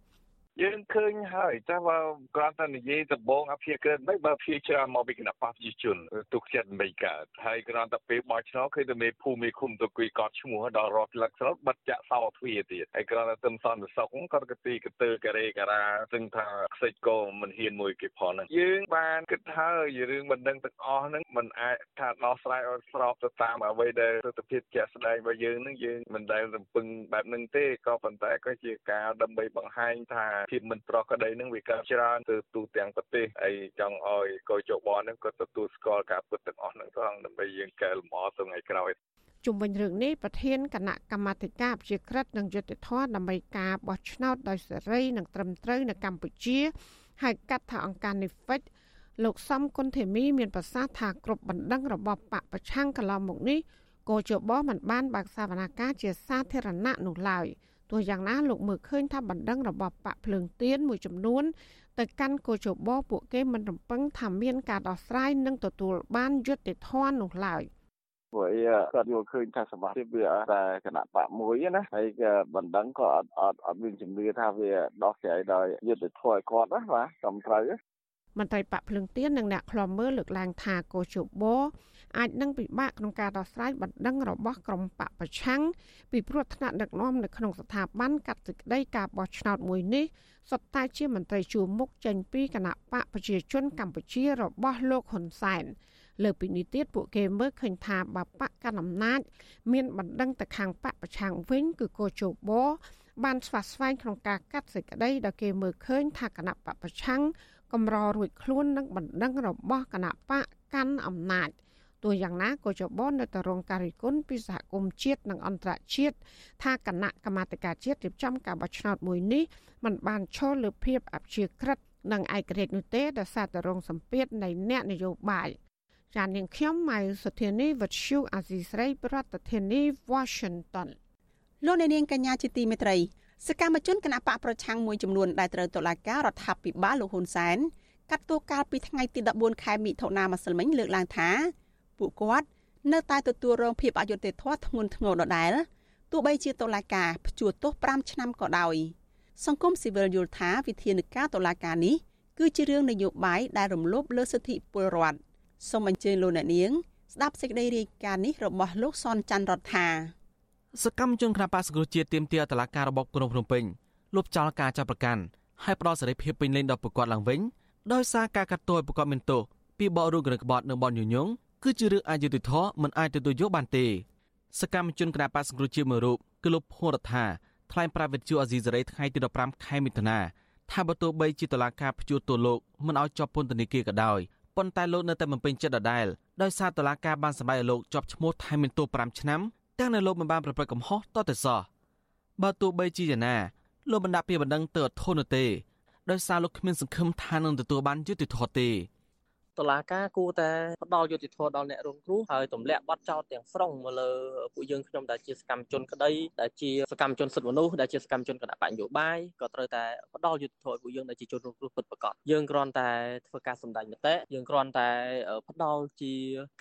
យើងឃើញហើយចាស់បើគ្រាន់តែនិយាយដំបងអភិក្រិតមិនបើភាច្រើនមកពីគណៈបព្វជិជនទុកចិត្តមិនកើតហើយគ្រាន់តែពេលបោះឆ្នោតឃើញតែមេភូមិមេឃុំទៅគួយកត់ឈ្មោះដល់រត់លឹកស្រុតបិទចាក់សោទ្វារទៀតហើយគ្រាន់តែទឹមសន្តិសុខគាត់ក៏ទីកទើការេការ៉ាซึ่งថាខ្សេចក៏មិនហ៊ានមួយគេផងហ្នឹងយើងបានគិតហើយរឿងមិនដឹងទាំងអស់ហ្នឹងมันអាចថាដោះស្រាយឲ្យស្របទៅតាមអ្វីដែលទស្សនវិជ្ជាជាក់ស្ដែងរបស់យើងហ្នឹងយើងមិនដែលរំពឹងបែបហ្នឹងទេក៏ប៉ុន្តែក៏ជាការដើម្បីបង្ហាញថា ភាពមិនប្រក្រតីនឹងវាកើតច្រើនទៅទូទាំងប្រទេសហើយចង់ឲ្យកោជបនឹងក៏ទទួលស្គាល់ការពិតទាំងអស់ហ្នឹងផងដើម្បីយើងកែលម្អទៅថ្ងៃក្រោយជុំវិញរឿងនេះប្រធានគណៈកម្មាធិការជាក្រិតនិងយុត្តិធម៌ដើម្បីការបោះឆ្នោតដោយសេរីនិងត្រឹមត្រូវនៅកម្ពុជាហៅកាត់ថាអង្គការ NIFIC លោកសំគុណធីមីមានប្រសាសន៍ថាគ្រប់បណ្ដឹងរបស់បកប្រឆាំងកន្លងមកនេះកោជបមិនបានបើកសវនកម្មជាសាធារណៈនោះឡើយ។ ទោះយ៉ាងណាលោកមើលឃើញថាបណ្ដឹងរបស់បកភ្លើងទៀនមួយចំនួនទៅកាន់កោជបពួកគេមិនរំពឹងថាមានការដោះស្រាយនិងទទួលបានយុត្តិធម៌នោះឡើយព្រោះអីគាត់យល់ឃើញថាសមត្ថភាពវាតែគណៈបកមួយណាហើយក៏បណ្ដឹងក៏អត់អត់អត់មានជំនឿថាវាដោះស្រាយដោយយុត្តិធម៌ឲ្យគាត់ណាបាទត្រឹមត្រូវមន្ត្រីបកភ្លឹងទៀននិងអ្នកខ្លំមើលលើកឡើងថាកោជប អាចនឹងពិបាកក្នុងការដោះស្រាយបណ្ដឹងរបស់ក្រុមបកប្រឆាំងពីព្រោះថ្នាក់ដឹកនាំនៅក្នុងស្ថាប័នកាត់សេចក្តីការបោះឆ្នោតមួយនេះសុទ្ធតែជាមន្ត្រីជួមុខចេញពីគណៈបកប្រជាជនកម្ពុជារបស់លោកហ៊ុនសែនលើពីនេះទៀតពួកគេមើលឃើញថាបបកកណ្ដាលអំណាចមានបណ្ដឹងទៅខាងបកប្រឆាំងវិញគឺកោជបបានស្វាស្វែងក្នុងការកាត់សេចក្តីដែលគេមើលឃើញថាគណៈបកប្រឆាំងកម្ររួចខ្លួននឹងបណ្ដឹងរបស់គណៈបកកាន់អំណាច ទោះយ៉ាងណាក៏ចបននៅតែរងការរិះគន់ពីសហគមន៍ជាតិនិងអន្តរជាតិថាគណៈកម្មាធិការជាតិរៀបចំការបោះឆ្នោតមួយនេះมันបានឈលលើភាពអព្យាក្រឹតនិងឯករាជ្យនោះទេដោយសារតែរងសម្ពាធនៃអ្នកនយោបាយចាននាងខ្ញុំម៉ៅសុធានីវັດឈូអាស៊ីស្រីប្រធានាធិបតី Washington លោកអ្នកនាងកញ្ញាជាទីមេត្រីសកម្មជនគណៈបកប្រឆាំងមួយចំនួនដែលត្រូវតុលាការរដ្ឋាភិបាលលោកហ៊ុនសែនកាត់ទោសកាលពីថ្ងៃទី14ខែមិថុនាម្សិលមិញលើកឡើងថា ពួកគាត់នៅតែទទួលរងភាពអយុត្តិធម៌ធ្ងន់ធ្ងរដដែលទោះបីជាតុលាការព្យួរទោស5ឆ្នាំក៏ដោយសង្គមស៊ីវិលយល់ថាវិធានការតុលាការនេះគឺជារឿងនយោបាយដែលរំលោភលើសិទ្ធិពលរដ្ឋសូមអញ្ជើញលោកអ្នកនាង ស្ដាប់សេចក្តីរាយការណ៍នេះរបស់លោកសនច័ន្ទរដ្ឋាសកម្មជនគណបក្សសង្គ្រោះជាតិទាមទារតឡាការរបបក្រុងភ្នំពេញលុបចោលការចាប់ប្រកាន់ហើយផ្ដល់សេរីភាពពេញលេញដល់ប្រកបឡើងវិញដោយសារការកាត់ទោសឲ្យប្រកបមានទោសពីបករូបក្រិកក្បត់និងបនញុញង គឺជារឿងអយុត្តិធម៌មិនអាចទទួលយកបានទេសកម្មជនគណបក្សសង្គ្រោះជាតិមួយរូបគឺលោកភួររដ្ឋាថ្លែងប្រាប់វិទ្យុអាស៊ីសេរីថ្ងៃទី15ខែមិថុនាថាបើទោះបីជាតុលាការព្យួរទោសលោកមិនឲ្យជាប់ពន្ធនាគារក៏ដោយប៉ុន្តែលោកនៅតែមិនពេញចិត្តដដែលដោយសារតុលាការបានសម្រេចឲ្យលោកជាប់ឈ្មោះថែមមានទោស5ឆ្នាំទាំងនៅលោកមិនបានប្រព្រឹត្តកំហុសតទៅសោះបើទោះបីជាយ៉ាងណាលោកបណ្ដាក់ពីបណ្ដឹងទៅអត់ធន់នោះទេដោយសារលោកគ្មានសង្ឃឹមថានឹងទទួលបានយុត្តិធម៌ទេ តុលាការគួរតែផ្ដល់យុត្តិធម៌ដល់អ្នករងគ្រោះហើយទម្លាក់បទចោទទាំងស្រុងមកលើពួកយើងខ្ញុំដែលជាសកម្មជនក្តីដែលជាសកម្មជនសិទ្ធិមនុស្សដែលជាសកម្មជនគណៈបញ្ញោបាយក៏ត្រូវតែផ្ដល់យុត្តិធម៌ឲ្យពួកយើងដែលជាជនរងគ្រោះពិតប្រាកដយើងគ្រាន់តែធ្វើការសម្ដែងមតិយើងគ្រាន់តែផ្ដល់ជា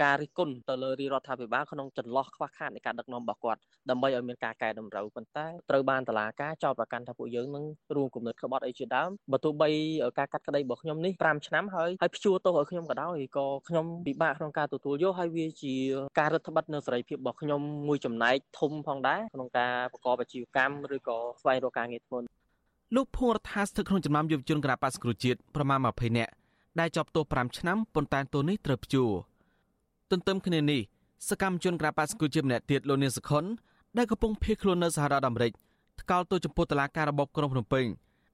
ការរិះគន់ទៅលើរាជរដ្ឋាភិបាលក្នុងចន្លោះខ្វះខាតនៃការដឹកនាំរបស់គាត់ដើម្បីឲ្យមានការកែតម្រូវប៉ុន្តែត្រូវបានតុលាការចោទប្រកាន់ថាពួកយើងនឹងរួមគំនិតក្បត់អីជាដើមបើទោះបីការកាត់ក្តីរបស់ខ្ញុំនេះ5ឆ្នាំហើយហើយព្យួរទោសឲ្យខ្ញុំក៏ដោយក៏ខ្ញុំពិបាកក្នុងការទទួលយកហើយវាជាការរឹតបន្តឹងនៅសេរីភាពរបស់ខ្ញុំមួយចំណែកធំផងដែរក្នុងការប្រកបអាជីវកម្មឬក៏ស្វែងរកការងារធ្វើលោកភួងរដ្ឋាស្ថិតក្នុងចំណោមយុវជនគណបក្សគ្រូជាតិប្រមាណ20នាក់ដែលជាប់ទោស5ឆ្នាំប៉ុន្តែទោសនេះត្រូវព្យួរទន្ទឹមគ្នានេះសកម្មជនគណបក្សគ្រូជាតិម្នាក់ទៀតលោកនាងសុខុនដែលកំពុងភៀសខ្លួននៅសហរដ្ឋអាមេរិកថ្កោលទោសចំពោះតុលាការរបបក្រុងភ្នំពេញ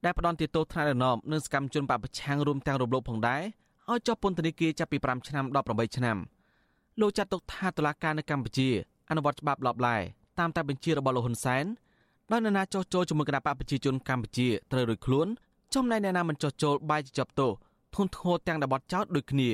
ដែលផ្ដន់ទោសថ្នាក់ដឹកនាំនិងសកម្មជនបពប្រឆាំងរួមទាំងរំលោភផងដែរ ឲ្យជាប់ពន្ធនាគារចាប់ពី5ឆ្នាំដល់8ឆ្នាំលោកចាត់ទុកថាតុលាការនៅកម្ពុជាអនុវត្តច្បាប់លបឡែតាមតែបញ្ជារបស់លោកហ៊ុនសែនដោយនរណាចោះចូលជាមួយគណៈបកប្រជាជនកម្ពុជាត្រូវរួចខ្លួនចំណែកអ្នកណាមិនចោះចូលបាយជាប់ទោសធនធ្ងរទាំងដបត់ចោតដូចគ្នា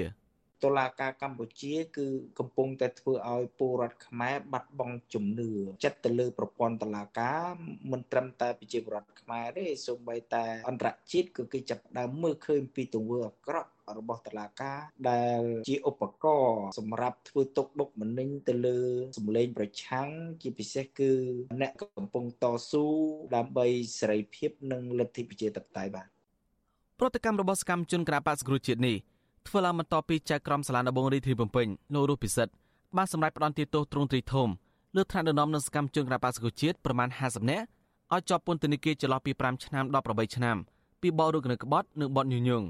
តុលាការកម្ពុជាគឺកំពុងតែធ្វើឲ្យពលរដ្ឋខ្មែរបាត់បង់ជំនឿចិត្តទៅលើប្រព័ន្ធតុលាការមិនត្រឹមតែប្រជាពលរដ្ឋខ្មែរទេសូម្បីតែអន្តរជាតិក៏គេចាប់ផ្ដើមមើលឃើញពីទង្វើអាក្រក់ របស់តុលាការដែលជាឧបករណ៍សម្រាប់ធ្វើទុកបុកម្នេញទៅលើសម្លេងប្រឆាំងជាពិសេសគឺអ្នកកំពុងតស៊ូដើម្បីសេរីភាពនិងលទ្ធិប្រជាធិបតេយ្យបាទប្រតិកម្មរបស់សកម្មជនគណបក្សគ្រូជាតិនេះធ្វើឡើងបន្ទាប់ពីចៅក្រមសាលាដំបងរាជធានីភ្នំពេញលោករស់ពិសិដ្ឋបានសម្រេចផ្តន្ទាទោសទ្រង់ទ្រីធំលើថ្នាក់ដឹកនាំនិងសកម្មជនគណបក្សគ្រូជាតិប្រមាណ50នាក់ឲ្យជាប់ពន្ធនាគារចន្លោះពី5ឆ្នាំដល់8ឆ្នាំពីបទរឹកនៅក្បត់និងបទញុះញង់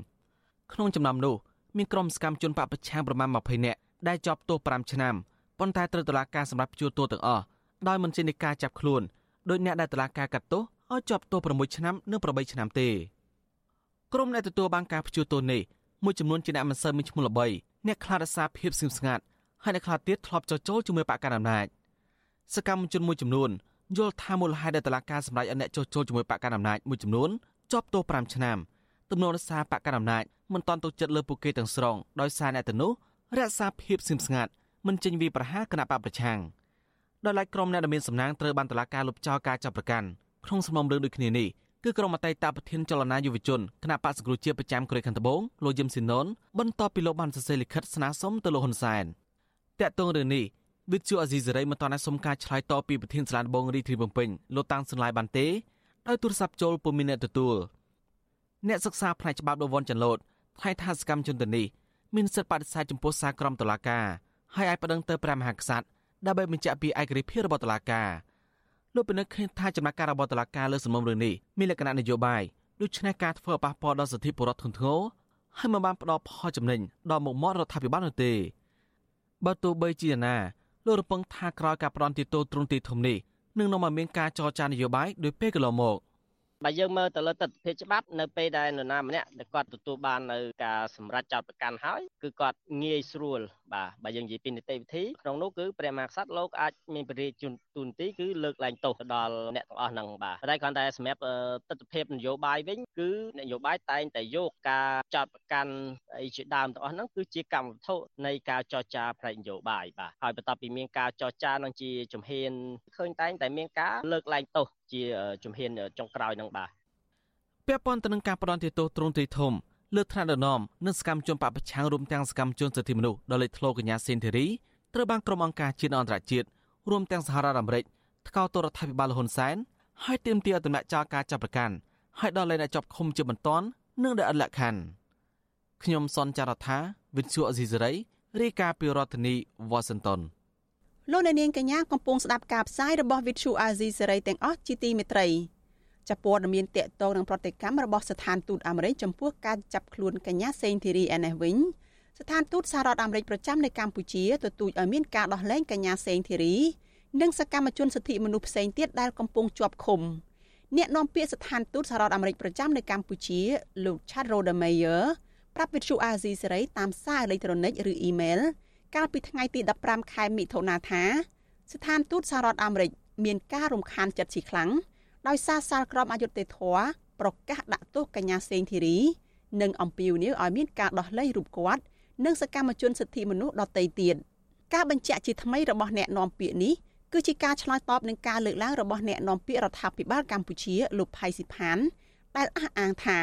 ក្នុងចំណោមនោះមានក្រុមសកម្មជនបពប្រឆាំងប្រមាណ20នាក់ដែលជាប់ទោស5ឆ្នាំប៉ុន្តែត្រូវតុលាការសម្រាប់ព្យួរទោសទាំងអស់ដោយមិនចេញនៃការចាប់ខ្លួនដោយអ្នកដែលតុលាការកាត់ទោសឲ្យជាប់ទោស6ឆ្នាំនិង8ឆ្នាំទេក្រុមអ្នកទទួលបានការព្យួរទោសនេះមួយចំនួនជាអ្នកមិនសូវមានឈ្មោះល្បីអ្នកខ្លាចរសារភាពស្ងៀមស្ងាត់ហើយអ្នកខ្លះទៀតធ្លាប់ចោចចូលជាមួយបកកណ្ដាលអំណាចសកម្មជនមួយចំនួនយល់ថាមូលហេតុដែលតឡាការសម្រេចឲ្យអ្នកចោចចូលជាមួយបកកណ្ដាលអំណាចមួយចំនួនជាប់ទោស5ឆ្នាំ ទំនួលរសារបកកណ្ដាលអំណាចមិនតន់ទុកចិត្តលើពួកគេទាំងស្រុងដោយសារអ្នកទៅនោះរក្សាភាពស្ងៀមស្ងាត់មិនចេញវីប្រហារគណៈបកប្រឆាំងដោយឡែកក្រុមអ្នកដែលមានសំណាងត្រូវបានតឡាការលុបចោលការចាប់ប្រកាន់ក្នុងសំណុំរឿងដូចគ្នានេះគឺក្រុមអតីតប្រធានចលនាយុវជនគណៈបក្សសង្គ្រោះជាតិប្រចាំកូរ៉េខាងត្បូងលោកយឹមស៊ីណុនបន្ទាប់ពីលោកបានសរសេរលិខិតស្នើសុំទៅលោកហ៊ុនសែនតាក់ទងរឿងនេះវិទ្យុអាស៊ីសេរីមិនទាន់អាចសុំការឆ្លើយតបពីប្រធានសាលាដំបងរាជធានីភ្នំពេញលោកតាំងសន្លាយបានទេដោយទូរស័ព្ទចូលពុំមានអ្នកទទួល អ្នកសិក្សាផ្នែកច្បាប់លោកវ៉ាន់ចាន់ឡូតថ្លែងថាសកម្មជនទាំងនេះមានសិទ្ធិបដិសេធចំពោះសារក្រមតុលាការហើយអាចប្តឹងទៅព្រះមហាក្សត្រដើម្បីបញ្ជាក់ពីឯករាជ្យភាពរបស់តុលាការលោកពិនិត្យឃើញថាចំណាក់ការរបស់តុលាការលើសំណុំរឿងនេះមានលក្ខណៈនយោបាយដូច្នេះការធ្វើប៉ះពាល់ដល់សិទ្ធិពលរដ្ឋធ្ងន់ធ្ងរហើយមិនបានផ្ដល់ផលចំណេញដល់មុខមាត់រដ្ឋាភិបាលនោះទេបើទោះបីជាណាលោករំពឹងថាក្រោយការផ្ដន់ទីតូទ្រង់ទីធំនេះនឹងនាំឲ្យមានការចរចានយោបាយដោយពេលកន្លងមក បើយើងមើលទៅលើទស្សនវិជ្ជាច្បាប់នៅពេលដែលនរណាម្នាក់ដែលគាត់ទទួលបាននៅការសម្រេចចោទប្រកាន់ហើយគឺគាត់ងាយស្រួលបាទបើយើងនិយាយពីនីតិវិធីក្នុងនោះគឺព្រះមហាក្សត្រលោកអាចមានពរិយាជនទូនទីគឺលើកឡើងទោសទៅដល់អ្នកទាំងអស់ហ្នឹងបាទតែគ្រាន់តែសម្រាប់ទស្សនវិជ្ជានយោបាយវិញគឺនយោបាយតែងតែយកការចោទប្រកាន់អីជាដើមទាំងអស់ហ្នឹងគឺជាកម្មវត្ថុនៃការចរចាផ្នែកនយោបាយបាទហើយបន្ទាប់ពីមានការចរចានឹងជាជំហានឃើញតែងតែមានការលើកឡើងទោស ជាជំហានចុងក្រោយនឹងបាទពាក់ព័ន្ធទៅនឹងការផ្ដន់ទោសទ្រង់ទ្រីធំលើថ្នាក់ដឹកនាំនិងសកម្មជនបពប្រឆាំងរួមទាំងសកម្មជនសិទ្ធិមនុស្សដល់លេចធ្លោកញ្ញាសេនធីរីត្រូវបានក្រុមអង្គការជាតិអន្តរជាតិរួមទាំងសហរដ្ឋអាមេរិកថ្កោលទោសរដ្ឋាភិបាលហ៊ុនសែនហើយទាមទារឲ្យទម្លាក់ចោលការចាប់ប្រកាន់ហើយដល់លែងអ្នកជាប់ឃុំជាបន្ទាន់និងដែលអត់លក្ខខណ្ឌខ្ញុំសនចាររថាវិទ្យុអេស៊ីសេរីរាយការណ៍ពីរដ្ឋធានី Washington លោកអ្នកនាងកញ្ញាកំពុងស្ដាប់ការផ្សាយរបស់វិទ្យុអាស៊ីសេរីទាំងអស់ជាទីមេត្រីចាប់ព័ត៌មានតកតងនឹងប្រតិកម្មរបស់ស្ថានទូតអាមេរិកចំពោះការចាប់ខ្លួនកញ្ញាសេងធីរីអេនេះវិញស្ថានទូតសហរដ្ឋអាមេរិកប្រចាំនៅកម្ពុជាទទូចឲ្យមានការដោះលែងកញ្ញាសេងធីរីនិងសកម្មជនសិទ្ធិមនុស្សផ្សេងទៀតដែលកំពុងជាប់ឃុំអ្នកនាំពាក្យស្ថានទូតសហរដ្ឋអាមេរិកប្រចាំនៅកម្ពុជាលោក Chad Rodemeyer ប្រាប់វិទ្យុអាស៊ីសេរីតាមសារអេឡិចត្រូនិកឬអ៊ីមែល កាលពីថ្ងៃទី15ខែមិថុនាថាស្ថានទូតសហរដ្ឋអាមេរិកមានការរំខានចិត្តជាខ្លាំងដោយសារសាលក្រមអយុត្តិធម៌ប្រកាសដាក់ទោសកញ្ញាសេងធីរីនិងអំពាវនាវឲ្យមានការដោះលែងរូបគាត់និងសកម្មជនសិទ្ធិមនុស្សដទៃទៀតការបញ្ជាក់ជាថ្មីរបស់អ្នកនាំពាក្យនេះគឺជាការឆ្លើយតបនឹងការលើកឡើងរបស់អ្នកនាំពាក្យរដ្ឋាភិបាលកម្ពុជាលោកផៃស៊ីផានដែលអះអាងថា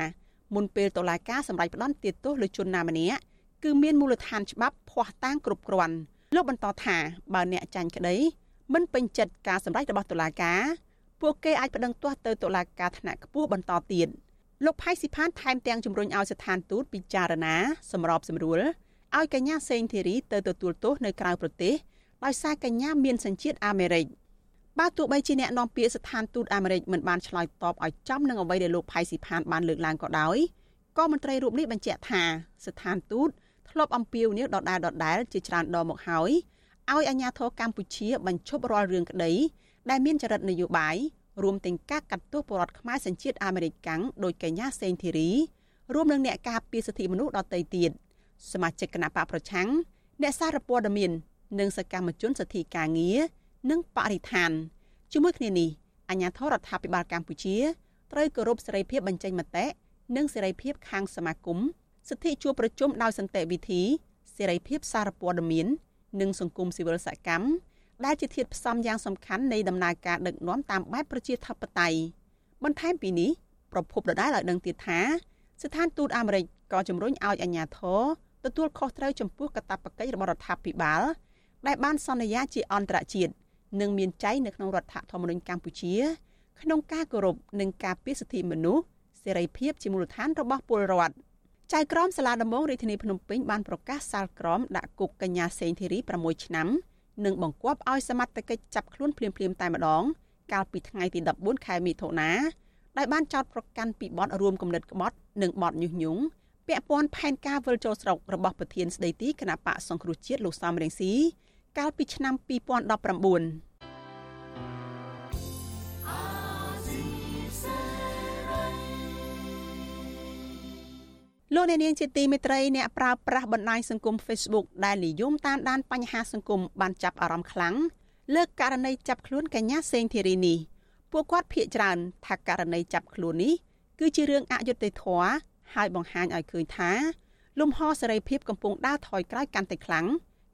មុនពេលតុលាការសម្រេចផ្តន្ទាទោសលើជនណាម្នាក់ គឺមានមូលដ្ឋានច្បាប់ភ័ស្តុតាងគ្រប់គ្រាន់លោកបន្តថាបើអ្នកចាញ់ក្តីមិនពេញចិត្តការសម្រេចរបស់តុលាការពួកគេអាចប្តឹងទាស់ទៅតុលាការថ្នាក់ខ្ពស់បន្តទៀតលោកផៃស៊ីផានថែមទាំងជំរុញឲ្យស្ថានទូតពិចារណាសម្របសម្រួលឲ្យកញ្ញាសេងធីរីទៅទទួលទោសនៅក្រៅប្រទេសដោយសារកញ្ញាមានសញ្ជាតិអាមេរិកបើទោះបីជាអ្នកនាំពាក្យស្ថានទូតអាមេរិកមិនបានឆ្លើយតបឲ្យចំនឹងអ្វីដែលលោកផៃស៊ីផានបានលើកឡើងក៏ដោយក៏មន្ត្រីរូបនេះបញ្ជាក់ថាស្ថានទូត ធ្លាប់អំពាវនាវដដែលដដែលជាច្រើនដងមកហើយឲ្យអាជ្ញាធរកម្ពុជាបញ្ឈប់រាល់រឿងក្តីដែលមានចរិតនយោបាយរួមទាំងការកាត់ទោសពលរដ្ឋខ្មែរសញ្ជាតិអាមេរិកកាំងដោយកញ្ញាសេងធីរីរួមនឹងអ្នកការពារសិទ្ធិមនុស្សដទៃទៀតសមាជិកគណៈបកប្រឆាំងអ្នកសារព័ត៌មាននិងសកម្មជនសិទ្ធិការងារនិងបរិស្ថានជាមួយគ្នានេះអាញាធរដ្ឋាភិបាលកម្ពុជាត្រូវគោរពសេរីភាពបញ្ចេញមតិនិងសេរីភាពខាងសមាគម សិទ្ធិជួបប្រជុំដោយសន្តិវិធីសេរីភាពសារព័ត៌មាន និងសង្គមស៊ីវិលសកម្មដែលជាធាតុផ្សំយ៉ាងសំខាន់នៃដំណើរការដឹកនាំតាមបែបប្រជាធិបតេយ្យបន្ថែមពីនេះប្រពន្ធដដែលឲ្យដឹងទៀតថាស្ថានទូតអាមេរិកក៏ជំរុញឲ្យអាជ្ញាធរទទួលខុសត្រូវចំពោះកាតព្វកិច្ចរបស់រដ្ឋាភិបាលដែលបានសន្យាជាអន្តរជាតិនិងមានចែងនៅក្នុងរដ្ឋធម្មនុញ្ញកម្ពុជា ក្នុងការគោរពនិងការពារសិទ្ធិមនុស្សសេរីភាពជាមូលដ្ឋានរបស់ពលរដ្ឋ ចៅក្រមសាលាដំបងរាជធានីភ្នំពេញបានប្រកាសសាលក្រមដាក់គុកកញ្ញាសេងធីរី6ឆ្នាំនិងបង្គាប់ឲ្យសមត្ថកិច្ចចាប់ខ្លួនភ្លាមៗតែម្ដង កាលពីថ្ងៃទី14ខែមិថុនាដោយបានចោទប្រកាន់ពីបទរួមគំនិតក្បត់និងបទញុះញង់ពាក់ព័ន្ធផែនការវិលចូលស្រុករបស់ប្រធានស្ដីទីគណៈបកសង្គ្រោះជាតិលោកសំរងស៊ីកាលពីឆ្នាំ2019 លោកអ្នកនាងជាទីមេត្រីអ្នកប្រើប្រាស់បណ្ដាញសង្គម Facebook ដែលនិយមតាមដានបញ្ហាសង្គមបានចាប់អារម្មណ៍ខ្លាំងលើករណីចាប់ខ្លួនកញ្ញាសេងធីរីនេះពួកគាត់ភាកច្រើនថាករណីចាប់ខ្លួននេះគឺជារឿងអយុត្តិធម៌ហើយបង្ហាញឲ្យឃើញថា លំហសេរីភាពកំពុងដើរថយក្រោយកាន់តែខ្លាំង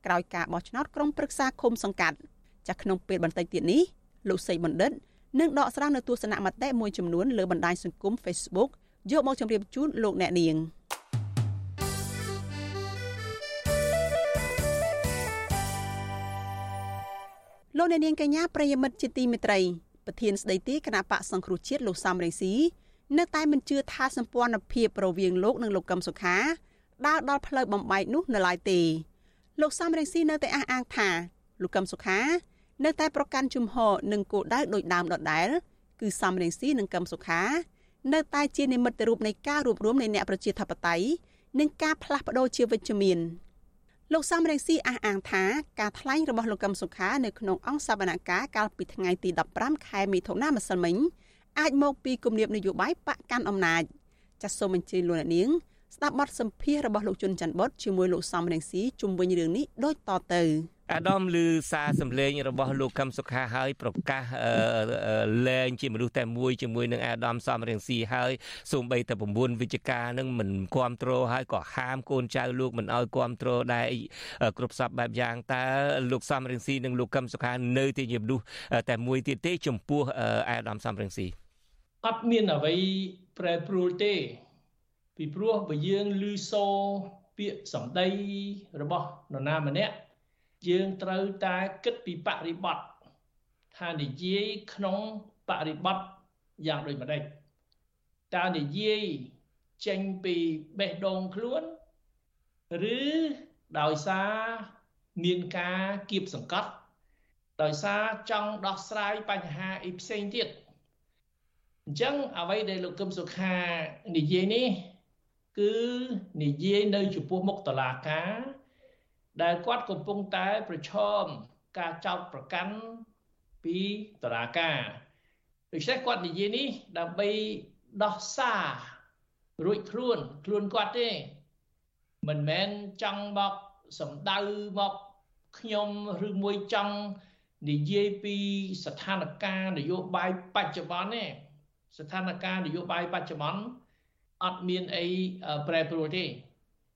ក្រោយការបោះឆ្នោតក្រុមប្រឹក្សាឃុំសង្កាត់ចាស់ក្នុងពេលបន្តិចទៀតនេះលោកសីបណ្ឌិតនឹងដកស្រង់នៅទស្សនៈមតិមួយចំនួនលើបណ្ដាញសង្គម Facebook យកមកជម្រាបជូនលោកអ្នកនាង។ លោកអ្នកនាងកញ្ញាប្រិយមិត្តជាទីមេត្រីប្រធានស្ដីទីគណៈបកសង្គ្រោះជាតិលោកសំរងស៊ីនៅតែមិនជឿថាសម្ព័ន្ធភាពរវាងលោកនិងលោកកឹមសុខាដើរដល់ផ្លូវបំបែកនោះនៅឡើយទេលោកសំរងស៊ីនៅតែអះអាងថាលោកកឹមសុខា នៅតែប្រកាន់ជំហរនិងគោលដៅដូចដើមដដែលគឺសំរងស៊ីនិងកឹមសុខា នៅតែជានិមិត្តរូបនៃការរួបរวมនៃអ្នកប្រជាធិបតេយ្យនិងការផ្លាស់ប្ដូរជាវិជ្ជមាន លោកសំរងស៊ីអះអាងថាការថ្លែងរបស់លោកកឹមសុខានៅក្នុងអង្គសវនកម្មកាលពីថ្ងៃទី15ខែមិថុនាម្សិលមិញអាចមកពីគំនាបនយោបាយបកកាន់អំណាចចាសសូមអញ្ជើញលោកអ្នកនាងស្ដាប់បទសម្ភាសន៍របស់លោកជុនច័ន្ទបុតជាមួយលោកសំរងស៊ីជុំវិញរឿងនេះដូចតទៅ អាដាមឮសារសម្លេងរបស់លោកកឹមសុខាហើយប្រកាសលែងជាមនុស្សតែមួយជាមួយនឹងអាដាមសំរៀងស៊ីហើយសូម្បីតែ9វិជ្ជការនឹងមិនគ្រប់គ្រងហើយក៏ហាមកូនចៅលោកមិនឲ្យគ្រប់គ្រងដែរគ្រប់សពបែបយ៉ាងតើលោកសំរៀងស៊ីនិងលោកកឹមសុខានៅតែជាមនុស្សតែមួយទៀតទេ ចំពោះអាដាមសំរៀងស៊ីអត់មានអ្វីប្រែប្រួលទេ ពីព្រោះបើយើងឮសូរពាក្យសម្ដីរបស់នរណាម្នាក់ យើងត្រូវតែគិតពីបរិបត្តិថានិយាយក្នុងបរិបត្តិយ៉ាងដូចម្ដេចតើនិយាយចេញពីបេះដូងខ្លួន ឬដោយសារមានការគៀបសង្កត់ ដោយសារចង់ដោះស្រាយបញ្ហាអីផ្សេងទៀតអញ្ចឹងអ្វីដែលលោកកឹមសុខានិយាយនេះ គឺនិយាយនៅចំពោះមុខតឡាការ ដែលគាត់កំពុងតែប្រឈមការចោទប្រកាន់ពីតឡាការដូច្នេះគាត់និយាយនេះដើម្បីដោះសាររួចខ្លួនខ្លួនគាត់ទេ មិនមែនចង់មកសម្ដៅមកខ្ញុំឬមួយចង់និយាយពីស្ថានភាពនយោបាយបច្ចុប្បន្នទេស្ថានភាពនយោបាយបច្ចុប្បន្នអត់មានអីប្រែប្រួលទេ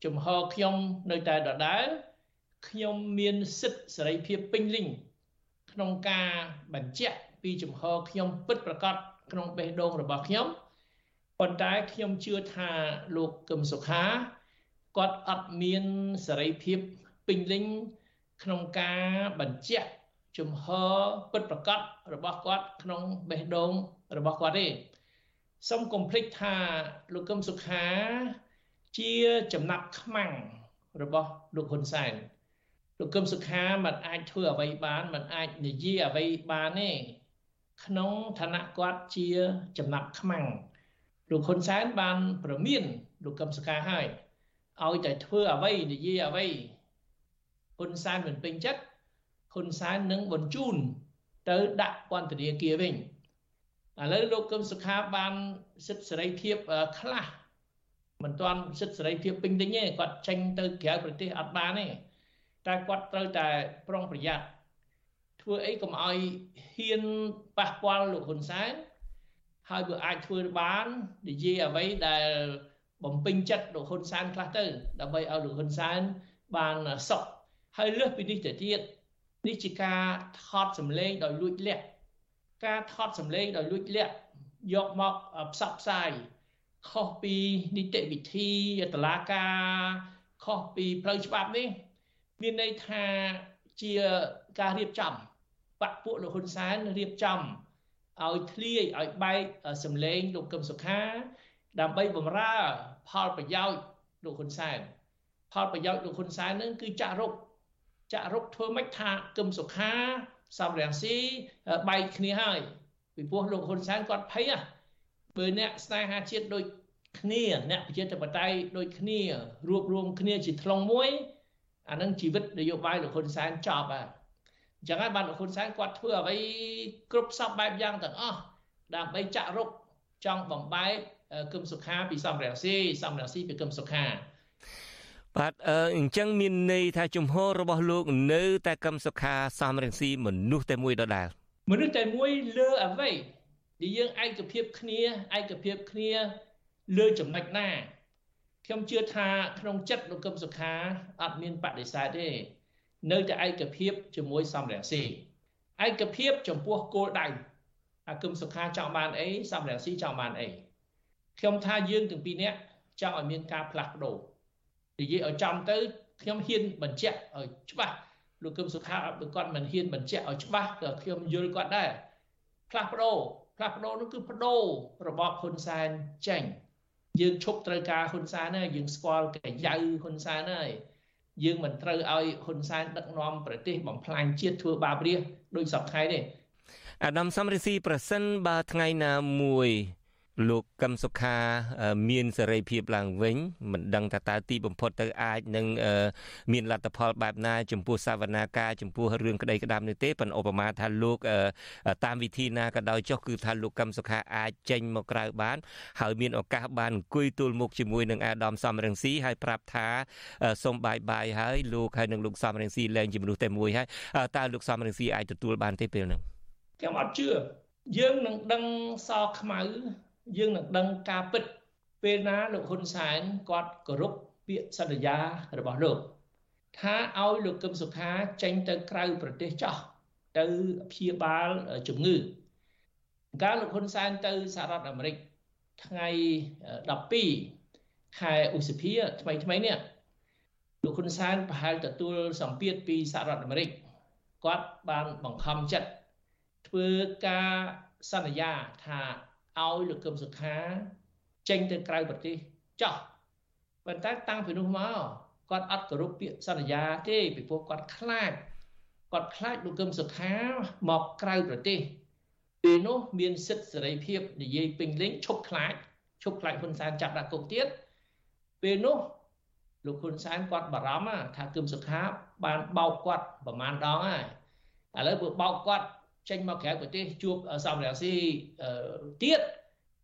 ជំហរខ្ញុំនៅតែដដែល ខ្ញុំមានសិទ្ធិសេរីភាពពេញលេញក្នុងការបញ្ជាក់ពីជំហរខ្ញុំពិតប្រាកដក្នុងបេះដូងរបស់ខ្ញុំប៉ុន្តែខ្ញុំជឿថាលោកកឹមសុខាគាត់អត់មានសេរីភាពពេញលេញក្នុងការបញ្ជាក់ជំហរពិតប្រាកដរបស់គាត់ក្នុងបេះដូងរបស់គាត់ទេសូមកុំភ្លេចថាលោកកឹមសុខាជាចំណាប់ខ្មាំងរបស់លោកហ៊ុនសែន លោកកឹមសុខាមិនអាចធ្វើអ្វីបានមិនអាចនិយាយអ្វីបានទេក្នុងឋានៈគាត់ជាចំណាប់ខ្មាំងលោកហ៊ុនសែនបានប្រមានលោកកឹមសុខាហើយឲ្យតែធ្វើអ្វីនិយាយអ្វីហ៊ុនសែនមិនពេញចិត្តហ៊ុនសែននឹងបញ្ជូនទៅដាក់ពន្ធនាគារវិញឥឡូវលោកកឹមសុខាបានសិទ្ធិសេរីភាពខ្លះមិនទាន់សិទ្ធិសេរីភាពពេញលេញទេគាត់ចេញទៅក្រៅប្រទេសអត់បានទេ តែគាត់ត្រូវតែប្រុងប្រយ័ត្នធ្ធ្វើអីកុំឲ្យហ៊ានប៉ះពាល់លោកហ៊ុនសែនហើយបើអាចធ្វើបាននិយាយអ្វីដែលបំពេញចិត្តលោកហ៊ុនសែនខ្លះទៅ ដើម្បីឲ្យលោកហ៊ុនសែនបានសុខហើយលើសពីនេះទៅទៀតនេះជាការថតសម្លេងដោយលួចលាក់ការថតសម្លេងដោយលួចលាក់យកមកផ្សព្វផ្សាយខុសពីនីតិវិធីតឡាការខុសពីផ្លូវច្បាប់នេះ មានន័យថាជាការរៀបចំបពពួកលោកហ៊ុនសែនរៀបចំឲ្យធ្លាយឲ្យបែកសម្លេងលោកកឹមសុខា ដើម្បីបំរើផលប្រយោជន៍លោកហ៊ុនសែនផលប្រយោជន៍លោកហ៊ុនសែននឹងគឺចាក់រុកចាក់រុកធ្វើម៉េចថាកឹមសុខាសំរាំងស៊ីបែកគ្នាហើយពីព្រោះលោកហ៊ុនសែនគាត់ភ័យបើអ្នកស្នេហាជាតិដូចគ្នាអ្នកប្រជាធិបតេយ្យដូចគ្នារួបរวมគ្នាជាថ្លុងមួយ អានឹងជីវិតនយោបាយលោកហ៊ុនសែនចប់ហើយអញ្ចឹងហើយបានលោកហ៊ុនសែនគាត់ធ្វើអ្វីគ្រប់សពបែបយ៉ាងទាំងអស់ដើម្បីចាក់រុកចង់បំបែកគឹមសុខាពីសំរងស៊ីសំរងស៊ីពីគឹមសុខាបាទអញ្ចឹងមានន័យថាជំហររបស់លោកនៅតែកឹមសុខាសំរងស៊ីមនុស្សតែមួយដដែលមនុស្សតែមួយលើអ្វីដែលយើងឯកភាពគ្នាឯកភាពគ្នាលើចំណុចណា ខ្ញុំជឿថាក្នុងចិត្តលោកកឹមសុខាអត់មានបដិសេធទេនៅតែឯកភាពជាមួយសំរងស៊ីឯកភាពចំពោះគោលដៅអាគឹមសុខាចង់បានអីសំរងស៊ីចង់បានអីខ្ញុំថាយើងទាំងពីរនាក់ចង់ឲ្យមានការផ្លាស់ប្ដូរនិយាយឲ្យចំទៅខ្ញុំហ៊ានបញ្ជាក់ឲ្យច្បាស់លោកកឹមសុខាបើគាត់មិនហ៊ានបញ្ជាក់ឲ្យច្បាស់ក៏ខ្ញុំយល់គាត់ដែរផ្លាស់ប្ដូរផ្លាស់ប្ដូរនោះគឺប្ដូររបបហ៊ុនសែនចេញ យើងឈប់ត្រូវការហ៊ុនសែនហើយយើងស្គាល់កាយៅហ៊ុនសែនហើយយើងមិនត្រូវឲ្យហ៊ុនសែនដឹកនាំប្រទេសបំផ្លាញជាតិធ្វើបាបរាជដោយសពថ្ងៃទេអាដាមសំរិទ្ធីប្រសិនបើថ្ងៃណាមួយ លោកកឹមសុខាមានសេរីភាពឡើងវិញ មិនដឹងថាតើទីបំផុតទៅអាចនឹងមានលទ្ធផលបែបណា ចំពោះសវនាការចំពោះរឿងក្តីក្តាមនេះទេប៉ុន្តែឧបមាថាលោកតាមវិធីណាក៏ដោយចុះគឺថាលោកកឹមសុខាអាចចេញមកក្រៅបាន ហើយមានឱកាសបានអង្គុយទល់មុខជាមួយនឹងអាដាមសំរងស៊ីហើយប្រាប់ថាសូមបាយបាយហើយលោកហើយនឹងលោកសំរងស៊ីលែងជាមនុស្សតែមួយហើយតើលោកសំរងស៊ីអាចទទួលបានទេពេលហ្នឹងខ្ញុំអត់ជឿយើងនឹងដឹងសខ្មៅ យើងនឹងដឹងការពិតពេលណាលោកហ៊ុនសែនគាត់គោរពពាក្យសន្យារបស់លោកថាឲ្យលោកកឹមសុខាចេញទៅក្រៅប្រទេសចោះទៅព្យាបាលជំងឺកាលលោកហ៊ុនសែនទៅសហរដ្ឋអាមេរិកថ្ងៃ12ខែឧសភាថ្មីថ្មីនេះលោកហ៊ុនសែនប្រហែលទទួលសម្ពាធពីសហរដ្ឋអាមេរិកគាត់បានបង្ខំចិត្តធ្វើការសន្យាថា ឲ្យលោកកឹមសុខាចេញទៅក្រៅប្រទេសចោះប៉ុន្តែតាំងពីនោះមកគាត់អត់គោរពពាក្យសន្យាទេពីព្រោះគាត់ខ្លាចគាត់ខ្លាចលោកកឹមសុខាមកក្រៅប្រទេសពេលនោះមានសិទ្ធិសេរីភាពនិយាយពេញលេញឈប់ខ្លាចឈប់ខ្លាចហ៊ុនសែនចាប់ដាក់គុកទៀតពេលនោះលោកហ៊ុនសែនគាត់បារម្ភថាគឹមសុខាបានបោកគាត់ប្រមាណដងហើយឥឡូវបើបោកគាត់ ចេញមកក្រៅប្រទេសជួបសំរាំងស៊ីទៀត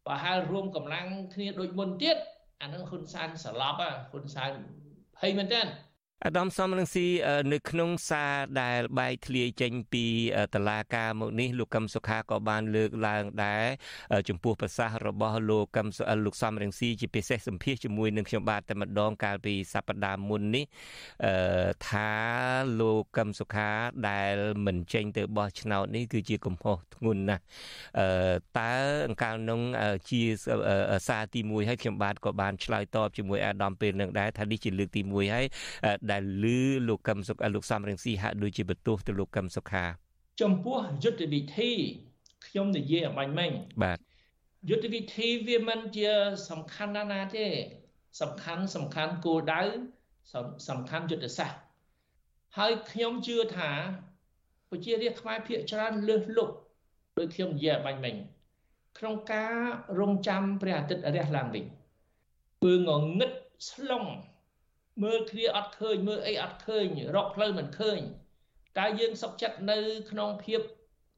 ប្រហែលរួមកម្លាំងគ្នាដូចមុនទៀតអានឹងហ៊ុនសែនស្លាប់ហ៊ុនសែនភ័យមែនតើ អាដាមសំរងស៊ីនៅក្នុងសារដែលបែកធ្លាយចេញពីតឡាការមកនេះលោកកឹមសុខាក៏បានលើកឡើងដែរចំពោះប្រសាសន៍របស់លោកកឹមលោកសំរងស៊ីជាពិសេសសម្ភាសជាមួយនឹងខ្ញុំបាទតែម្ដងកាលពីសប្តាហ៍មុននេះថាលោកកឹមសុខាដែលមិនចេញទៅបោះឆ្នោតនេះគឺជាកំហុសធ្ងន់ណាស់តើអង្កាលនោះជាសារទី1ហើយខ្ញុំបាទក៏បានឆ្លើយតបជាមួយអាដាមពេលនឹងដែរថានេះជាលើកទី1ហើយដែលឮលោកកឹមសុខាលោកសំរងស៊ីហាក់ដូចជាបន្ទោសទៅលោកកឹមសុខាចំពោះយុទ្ធវិធីខ្ញុំនិយាយអបាញ់មិញបាទយុទ្ធវិធីវាមិនជាសំខាន់ណាស់ណាទេ សំខាន់សំខាន់គោលដៅសំខាន់យុទ្ធសាស្ត្រហើយខ្ញុំជឿថាប្រជារាស្ត្រខ្មែរភាគច្រើនលើសលប់ដោយខ្ញុំនិយាយអបាញ់មិញក្នុងការរងចាំព្រះអាទិត្យរះឡើងវិញពើងងឹតស្លុង មើលគ្នាអត់ឃើញមើលអីអត់ឃើញរកផ្លូវមិនឃើញតែយើងសុខចិត្តនៅក្នុងភាព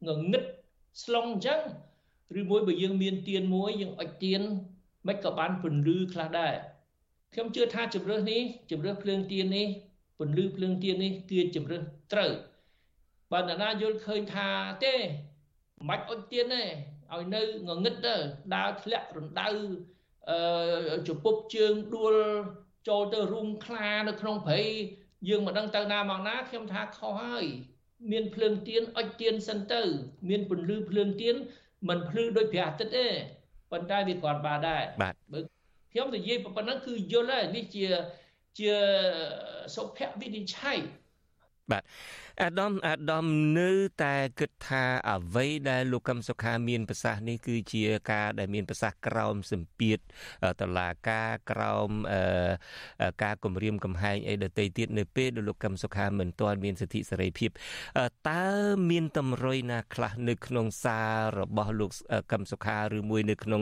ងងឹតស្លុងអញ្ចឹងឬមួយបើយើងមានទៀនមួយយើងអុជទៀនមិនក៏បានពន្លឺខ្លះដែរខ្ញុំជឿថាជំរឿសនេះជំរឿសភ្លើងទៀននេះពន្លឺភ្លើងទៀននេះគឺជំរឿសត្រូវបើនរណាយល់ឃើញថាទេមិនបាច់អុជទៀនទេឲ្យនៅងងឹតទៅដើរធ្លាក់រណ្ដៅអឺជពុកជើងដួល ចូលទៅរុំខ្លានៅក្នុងព្រៃយើងមិនដឹងទៅណាមកណាខ្ញុំថាខុសហើយមានភ្លើងទៀនអុជទៀនសិនទៅ មានពន្លឺភ្លើងទៀនមិនភ្លឺដូចព្រះអាទិត្យទេប៉ុន្តែវាគ្រាន់បើដែរបាទបើខ្ញុំនិយាយប៉ុណ្ណឹងគឺយល់ហើយនេះជាជាសុភវិនិច្ឆ័យបាទ អាដាមអាដាមនៅតែគិតថាអ្វីដែលលោកកឹមសុខាមានប្រសាសន៍នេះគឺជាការដែលមានប្រសាសន៍ក្រោមសម្ពាធតឡាការក្រោមការគម្រាមកំហែងអីដទៃទៀតនៅពេលដែលលោកកឹមសុខាមិនទាន់មានសិទ្ធិសេរីភាពតើមានតម្រុយណាខ្លះនៅក្នុងសាររបស់លោកកឹមសុខាឬមួយនៅក្នុង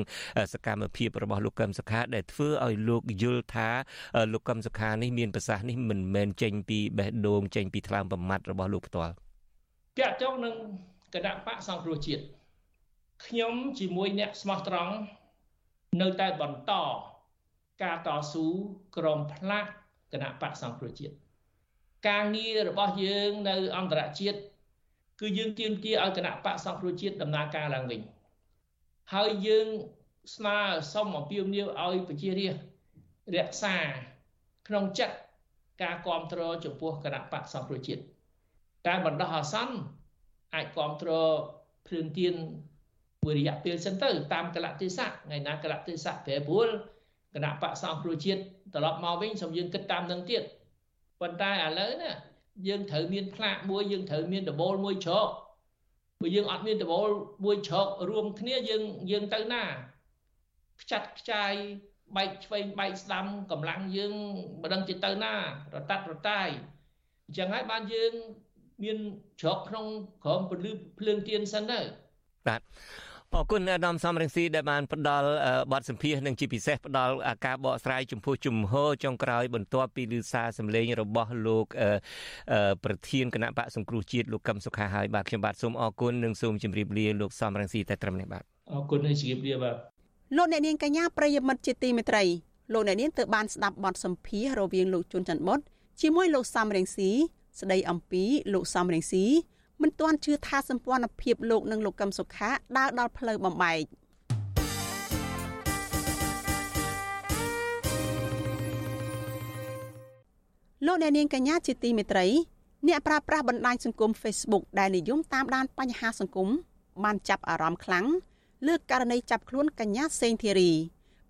សកម្មភាពរបស់លោកកឹមសុខាដែលធ្វើឲ្យលោកយល់ថាលោកកឹមសុខានេះមានប្រសាសន៍នេះមិនមែនចេញពីបេះដូងចេញពីថ្លើមប្រមាត់របស់របស់លោកផ្ទាល់តាក់ទងនឹងគណៈបកសង្គ្រោះជាតិខ្ញុំជាមួយអ្នកស្មោះត្រង់នៅតែបន្តការតស៊ូក្រមផ្លាកគណៈបកសង្គ្រោះជាតិការងាររបស់យើងនៅអន្តរជាតិគឺយើងទាមទារឲ្យគណៈបកសង្គ្រោះជាតិដំណើរការឡើងវិញហើយយើងស្នើសុំអំពាវនាវឲ្យប្រជារាស្ត្ររក្សាក្នុងចិត្តការគ្រប់គ្រងចំពោះគណៈបកសង្គ្រោះជាតិ ការបណ្ដោះអាសន្នអាចគ្រប់គ្រងភ្លើងទៀនមួយរយៈពេលសិនទៅ តាមកលៈទេសៈថ្ងៃណាកលៈទេសៈប្រែប្រួលគណៈបកសង្គ្រោះជាតិត្រឡប់មកវិញសូមយើងគិតតាមនឹងទៀតប៉ុន្តែឥឡូវណាយើងត្រូវមានផ្លាកមួយយើងត្រូវមានដបូលមួយជ្រកបើយើងអត់មានដបូលមួយជ្រករួមគ្នាយើងយើងទៅណាខ្ចាត់ខ្ចាយបែកឆ្វេងបែកស្ដាំកម្លាំងយើងមិនដឹងទៅទៅណារតាត់រតាយអញ្ចឹងហើយបានយើង មានជ្រកក្នុងក្រមពលឺភ្លើងទៀនសិនទៅបាទអរគុណអាដាមសំរងស៊ីដែលបានផ្ដល់បទសម្ភាសនិងជាពិសេសផ្ដល់ការបកស្រាយចំពោះជំហរចុងក្រោយបន្ទាប់ពីឮសារសម្លេងរបស់លោកប្រធានគណៈបកសង្គ្រោះជាតិលោកកឹមសុខាហើយបាទខ្ញុំបាទសូមអរគុណនិងសូមជម្រាបលាលោកសំរងស៊ីតែត្រឹមនេះបាទអរគុណហើយជម្រាបលាបាទលោកអ្នកនាងកញ្ញាប្រិយមិត្តជាទីមេត្រីលោកអ្នកនាងទើបបានស្ដាប់បទសម្ភាសរវាងលោកជួនច័ន្ទបុតជាមួយលោកសំរងស៊ី ស្ដីអំពីលោកសំរងស៊ីមិនទាន់ជឿថាសម្ព័ន្ធភាពលោកនិងលោកកឹមសុខាដើរដល់ផ្លូវបំបែកលោកអ្នកនាងកញ្ញាជាទីមេត្រីអ្នកប្រើប្រាស់បណ្ដាញសង្គម Facebook ដែលនិយមតាមដានបញ្ហាសង្គមបានចាប់អារម្មណ៍ខ្លាំងលើករណីចាប់ខ្លួនកញ្ញាសេងធីរី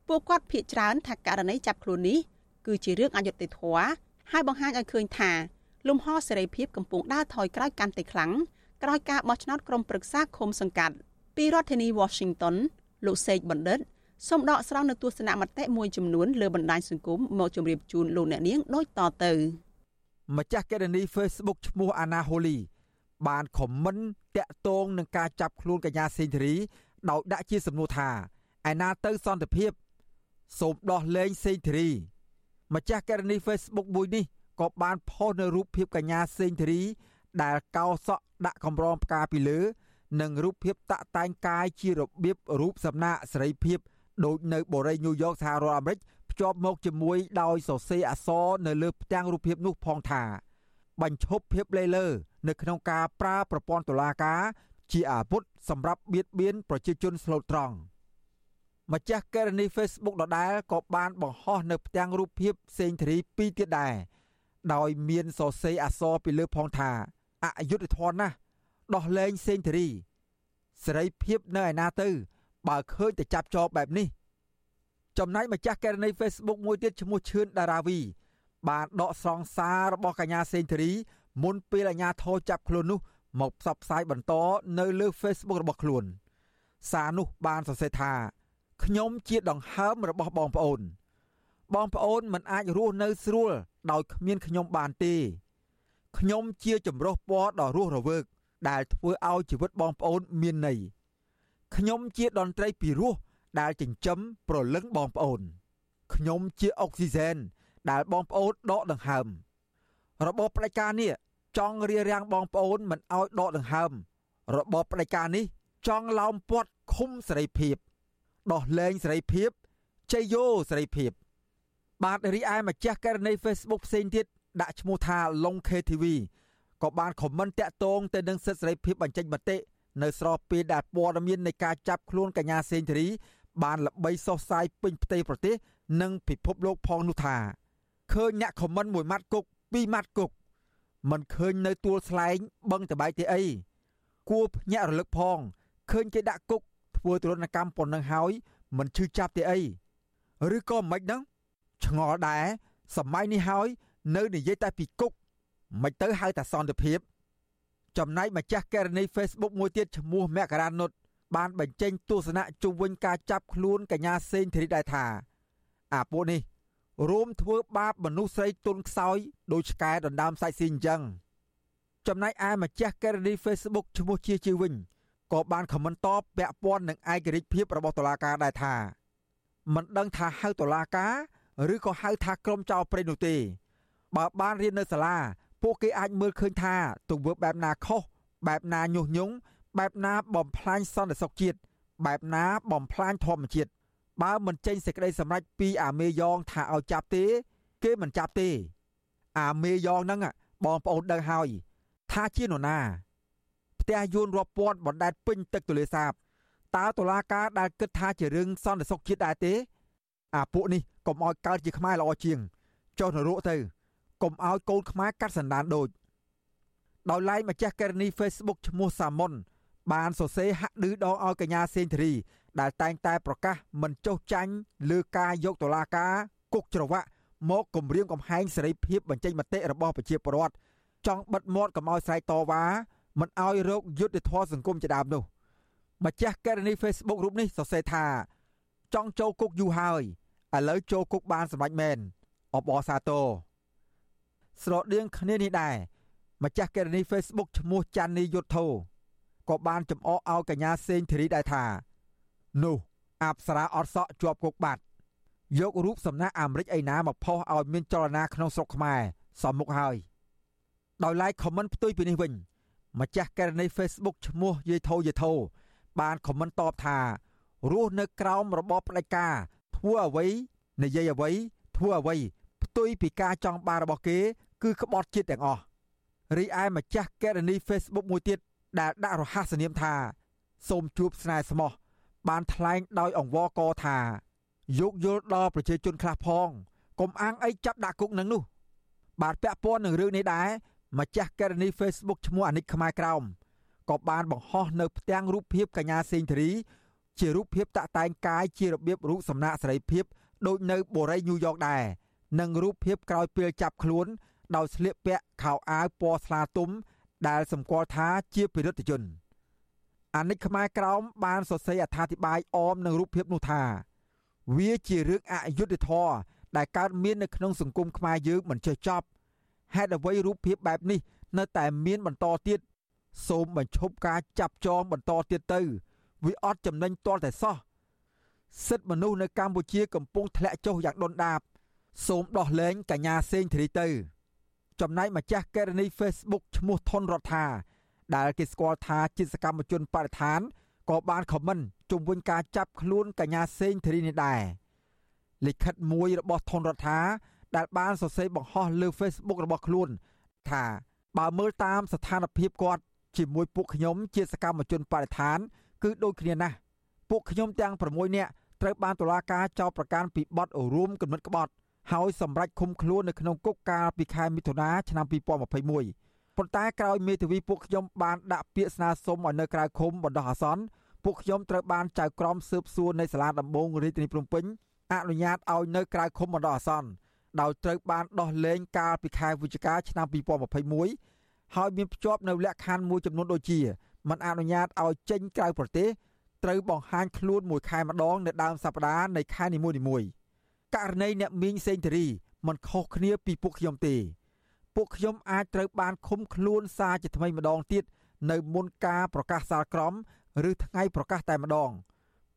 ពួកគាត់ភ័យច្រើនថាករណីចាប់ខ្លួននេះគឺជារឿងអយុត្តិធម៌ហើយបង្ហាញឲ្យឃើញថា លំហសេរីភាពកំពុងដើរថយក្រោយកាន់តែខ្លាំងក្រោយការបោះឆ្នោតក្រុមប្រឹក្សាឃុំសង្កាត់ពីរដ្ឋធានី Washington លោកសេកបណ្ឌិតសូមដកស្រង់នៅទស្សនៈមតិមួយចំនួនលើបណ្ដាញសង្គមមកជម្រាបជូនលោកអ្នកនាងដូចតទៅម្ចាស់កេរនី Facebook ឈ្មោះអាណាហូលីបានខមមិនតាក់ទងនឹងការចាប់ខ្លួនកញ្ញាសេងធីរីដោយដាក់ជាសំណួរថាឯណាទៅសន្តិភាព សូមដោះលែងសេងធីរីម្ចាស់កេរនី Facebook មួយនេះ ក៏បានផុសនៅរូបភាពកញ្ញាសេងធីរី ដែលកោសក់ដាក់កម្រងផ្កាពីលើ និងរូបភាពតាក់តែងកាយជារបៀបរូបសំណាកសេរីភាពដូចនៅបូរីញូវយ៉កសហរដ្ឋអាមេរិកភ្ជាប់មកជាមួយដោយសរសេរអក្សរនៅលើផ្ទាំងរូបភាពនោះផងថា បញ្ឈប់ភាពលេលើនៅក្នុងការប្រើប្រព័ន្ធតុលាការជាអាវុធសម្រាប់បៀតបៀនប្រជាជនស្លូតត្រង់ម្ចាស់កេរនី Facebook ដដែលក៏បានបង្ហោះនៅផ្ទាំងរូបភាពសេងធារីពីរទៀតដែរ ដោយមានសរសេរអក្សរពីលើផងថាអយុធធនណាស់ដោះលែងសេងធារីសេរីភាពនៅឯណាទៅ បើឃើញតែចាប់ចោលបែបនេះ ចំណែកម្ចាស់កេរនី Facebook មួយទៀតឈ្មោះឈឿនដារាវី បានដកស្រង់សាររបស់កញ្ញាសេងធារី មុនពេលអាជ្ញាធរចាប់ខ្លួននោះ មកផ្សព្វផ្សាយបន្តនៅលើ Facebook របស់ខ្លួន សារនោះបានសរសេរថាខ្ញុំជាដង្ហើមរបស់បងប្អូន បងប្អូនមិនអាចរស់នៅស្រួលដោយគ្មានខ្ញុំបានទេខ្ញុំជាចម្រុះពណ៌ដ៏រស់រវើក ដែលធ្វើឲ្យជីវិតបងប្អូនមានន័យខ្ញុំជាតន្ត្រីពីរោះដែលចិញ្ចឹមប្រលឹងបងប្អូនខ្ញុំជាអុកស៊ីហ្សែនដែលបងប្អូនដកដង្ហើមរបបផ្ដាច់ការនេះចង់រារាំងបងប្អូនមិនឲ្យដកដង្ហើមរបបផ្ដាច់ការនេះចង់ឡោមព័ទ្ធឃុំសេរីភាពដោះលែងសេរីភាពជ័យយោសេរីភាព បាទរីឯម្ចាស់ករណី Facebook ផ្សេងទៀតដាក់ឈ្មោះថា Long KTV ក៏បានខមមិនតាក់ទងទៅនឹងសិទ្ធិសេរីភាពបញ្ចេញមតិនៅស្របពេលដែលព័ត៌មាននៃការចាប់ខ្លួនកញ្ញាសេងធារី បានល្បីសុសសាយពេញផ្ទៃប្រទេស និងពិភពលោកផងនោះថាឃើញអ្នកខមមិនមួយម៉ាត់គុកពីរម៉ាត់គុកមិនឃើញនៅទួលស្លែងបឹងតបែកទេអីគួរភ្ញាក់រលឹកផងឃើញគេដាក់គុកធ្វើទរណកម្មប៉ុណ្ណឹងហើយមិនឈឺចាប់ទេអីឬក៏មិនហ្នឹង ឆ្ងល់ដែរសម័យនេះហើយនៅនិយាយតែពីគុកមិនទៅហៅថាសន្តិភាព ចំណែកម្ចាស់ករណី Facebook មួយទៀតឈ្មោះមករានុតបានបញ្ចេញទស្សនៈជុំវិញការចាប់ខ្លួនកញ្ញាសេងធីរីដែរថាអាពួកនេះរួមធ្វើបាបមនុស្សស្រីទុនខ្សោយដោយឆ្កែដណ្ដើមសាច់ស៊ីអញ្ចឹងចំណែកឯម្ចាស់ករណី Facebook ឈ្មោះជាជាវិញក៏បានខមមិនតបពាក់ព័ន្ធនឹងឯករាជ្យភាពរបស់តុលាការដែរថាមិនដឹងថាហៅតុលាការ ឬក៏ហៅថាក្រុមចោរព្រៃនោះទេ បើបានរៀននៅសាលា ពួកគេអាចមើលឃើញថាទង្វើបែបណាខុសបែបណាញុះញង់បែបណាបំផ្លាញសន្តិសុខជាតិបែបណាបំផ្លាញធម្មជាតិបើមិនចេញសេចក្តីសម្រេចពីអាមេយ៉ងថាឲ្យចាប់ទេ គេមិនចាប់ទេ អាមេយ៉ងហ្នឹងបងប្អូនដឹងហើយថាជានរណាផ្ទះយួនរាប់ពាន់បណ្ដែតពេញទឹកទលេសាបតើតុលាការដែលគិតថាជារឿងសន្តិសុខជាតិដែរទេ អាពួកនេះកុំឲ្យកើតជាខ្មែរល្អជាងចុះនរកទៅកុំឲ្យកូនខ្មែរកាត់សន្តានដូចដោយឡែកម្ចាស់ករណី Facebook ឈ្មោះសាមុនបានសរសេរហាក់ឌឺដងឲ្យកញ្ញាសេងធារី ដែលតែងតែប្រកាសមិនចុះចាញ់លើការយកតុលាការគុកច្រវាក់មកគម្រាមកំហែងសេរីភាពបញ្ចេញមតិរបស់ប្រជាពលរដ្ឋចង់បិទមាត់កុំឲ្យស្រែកតវ៉ាមិនឲ្យរោគយុទ្ធធរសង្គមជាដើមនោះម្ចាស់ករណី Facebook រូបនេះសរសេរថា ចង់ចូលគុកយូរហើយ ឥឡូវចូលគុកបានសម្រេចមែនអបអសាទរស្រដៀងគ្នានេះដែរម្ចាស់ករណី Facebook ឈ្មោះច័ន្ទនីយុទ្ធធោក៏បានចំអកឲ្យកញ្ញាសេងធីរីដែរថានោះអប្សរាអត់សក់ជាប់គុកបាត់យករូបសំណាក់អាមេរិកឯណាមកផុសឲ្យមានចលនាក្នុងស្រុកខ្មែរសមមុខហើយដោយឡែកខមមិនផ្ទុយពីនេះវិញម្ចាស់ករណី Facebook ឈ្មោះយាយធោយាយធោបានខមមិនតបថារស់នៅក្រោមរបបផ្ដាច់ការ ធ្វើអ្វីនិយាយអ្វីធ្វើអ្វីផ្ទុយពីការចង់បានរបស់គេ គឺក្បត់ជាតិទាំងអស់រីឯម្ចាស់ករណី Facebook មួយទៀតដែលដាក់រហ័សនាមថា សូមជួបស្នេហ៍ស្មោះបានថ្លែងដោយអង្វរកថាយោគយល់ដល់ប្រជាជនខ្លះផងកុំអាងអីចាប់ដាក់គុកនឹងនោះ បាទពាក់ព័ន្ធនឹងរឿងនេះដែរម្ចាស់ករណី Facebook ឈ្មោះអានិកខ្មែរក្រោមក៏បានបង្ហោះនៅផ្ទាំងរូបភាពកញ្ញាសេងធារី ជារូបភាពតាក់តែងកាយជារបៀបរូបសំណាកសេរីភាពដូចនៅបូរីញូវយ៉កដែរនិងរូបភាពក្រោយពេលចាប់ខ្លួនដោយស្លៀកពាក់ខោអាវពណ៌ស្លាទុំ ដែលសម្គាល់ថាជាពិរិទ្ធជនអានិកខ្មែរក្រោមបានសរសេរអត្ថាធិប្បាយអមនឹងរូបភាពនោះថា វាជារឿងអយុត្តិធម៌ដែលកើតមាននៅក្នុងសង្គមខ្មែរយើងមិនចេះចប់ហេតុអ្វីរូបភាពបែបនេះ នៅតែមានបន្តទៀតសូមបញ្ឈប់ការចាប់ចងបន្តទៀតទៅ វាអត់ចំណេញទាល់តែសោះសិទ្ធិមនុស្សនៅកម្ពុជាកំពុងធ្លាក់ចុះយ៉ាងដុនដាបសូមដោះលែងកញ្ញាសេងធារីទៅ ចំណែកម្ចាស់ករណី Facebook ឈ្មោះថនរដ្ឋាដែលគេស្គាល់ថាជាសកម្មជនបរិស្ថានក៏បានខមមិនជុំវិញការចាប់ខ្លួនកញ្ញាសេងធារីនេះដែរលិខិតមួយរបស់ថនរដ្ឋាដែលបានសរសេរបង្ហោះលើ Facebook របស់ខ្លួន ថាបើមើលតាមស្ថានភាពគាត់ជាមួយពួកខ្ញុំជាសកម្មជនបរិស្ថាន គឺដូចគ្នាណាស់ពួកខ្ញុំទាំង6នាក់ត្រូវបានតុលាការចោទប្រកាន់ពីបទរួមគំនិតក្បត់ហើយសម្រេចឃុំខ្លួននៅក្នុងគុកកាលពីខែមិថុនាឆ្នាំ2021ប៉ុន្តែក្រោយមេធាវីពួកខ្ញុំបានដាក់ពាក្យស្នើសុំឲ្យនៅក្រៅឃុំបណ្ដោះអាសន្នពួកខ្ញុំត្រូវបានចៅក្រមស៊ើបសួរនៃសាលាដំបងរាជធានីភ្នំពេញអនុញ្ញាតឲ្យនៅក្រៅឃុំបណ្ដោះអាសន្នដោយត្រូវបានដោះលែងកាលពីខែវិច្ឆិកាឆ្នាំ2021ហើយមានភ្ជាប់នៅលក្ខខណ្ឌមួយចំនួនដូចជា មិនអនុញ្ញាតឲ្យចេញក្រៅប្រទេសត្រូវបង្ហាញខ្លួនមួយខែម្ដងនៅដើមសប្តាហ៍នៃខែនីមួយៗករណីអ្នកមីងសេងធារីមិនខុសគ្នាពីពួកខ្ញុំទេ ពួកខ្ញុំអាចត្រូវបានឃុំខ្លួនសារជាថ្មីម្ដងទៀតនៅមុនការប្រកាសសាលក្រមឬថ្ងៃប្រកាសតែម្ដង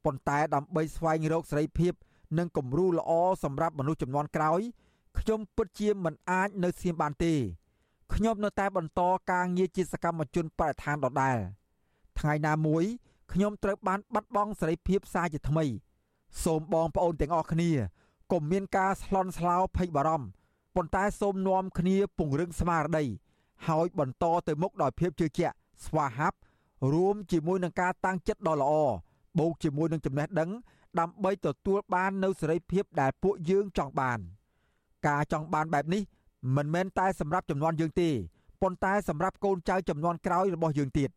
ប៉ុន្តែដើម្បីស្វែងរកសេរីភាព និងគំរូល្អសម្រាប់មនុស្សចំនួនក្រោយខ្ញុំពិតជាមិនអាចនៅសៀមបានទេ ខ្ញុំនៅតែបន្តការងារជាសកម្មជនបរិស្ថានដដែលថ្ងៃណាមួយខ្ញុំត្រូវបានបាត់បង់សេរីភាពសារជាថ្មី សូមបងប្អូនទាំងអស់គ្នាកុំមានការស្លន់ស្លោភ័យបារម្ភប៉ុន្តែសូមនាំគ្នាពង្រឹងស្មារតីហើយបន្តទៅមុខដោយភាពជឿជាក់ស្វាហាប់រួមជាមួយនឹងការតាំងចិត្តដ៏ល្អបូកជាមួយនឹងចំណេះដឹង ដើម្បីទទួលបាននូវសេរីភាពដែលពួកយើងចង់បាន ការចង់បានបែបនេះ មិនមែនតែសម្រាប់ចំនួនយើងទេប៉ុន្តែសម្រាប់កូនចៅចំនួនក្រោយរបស់យើងទៀត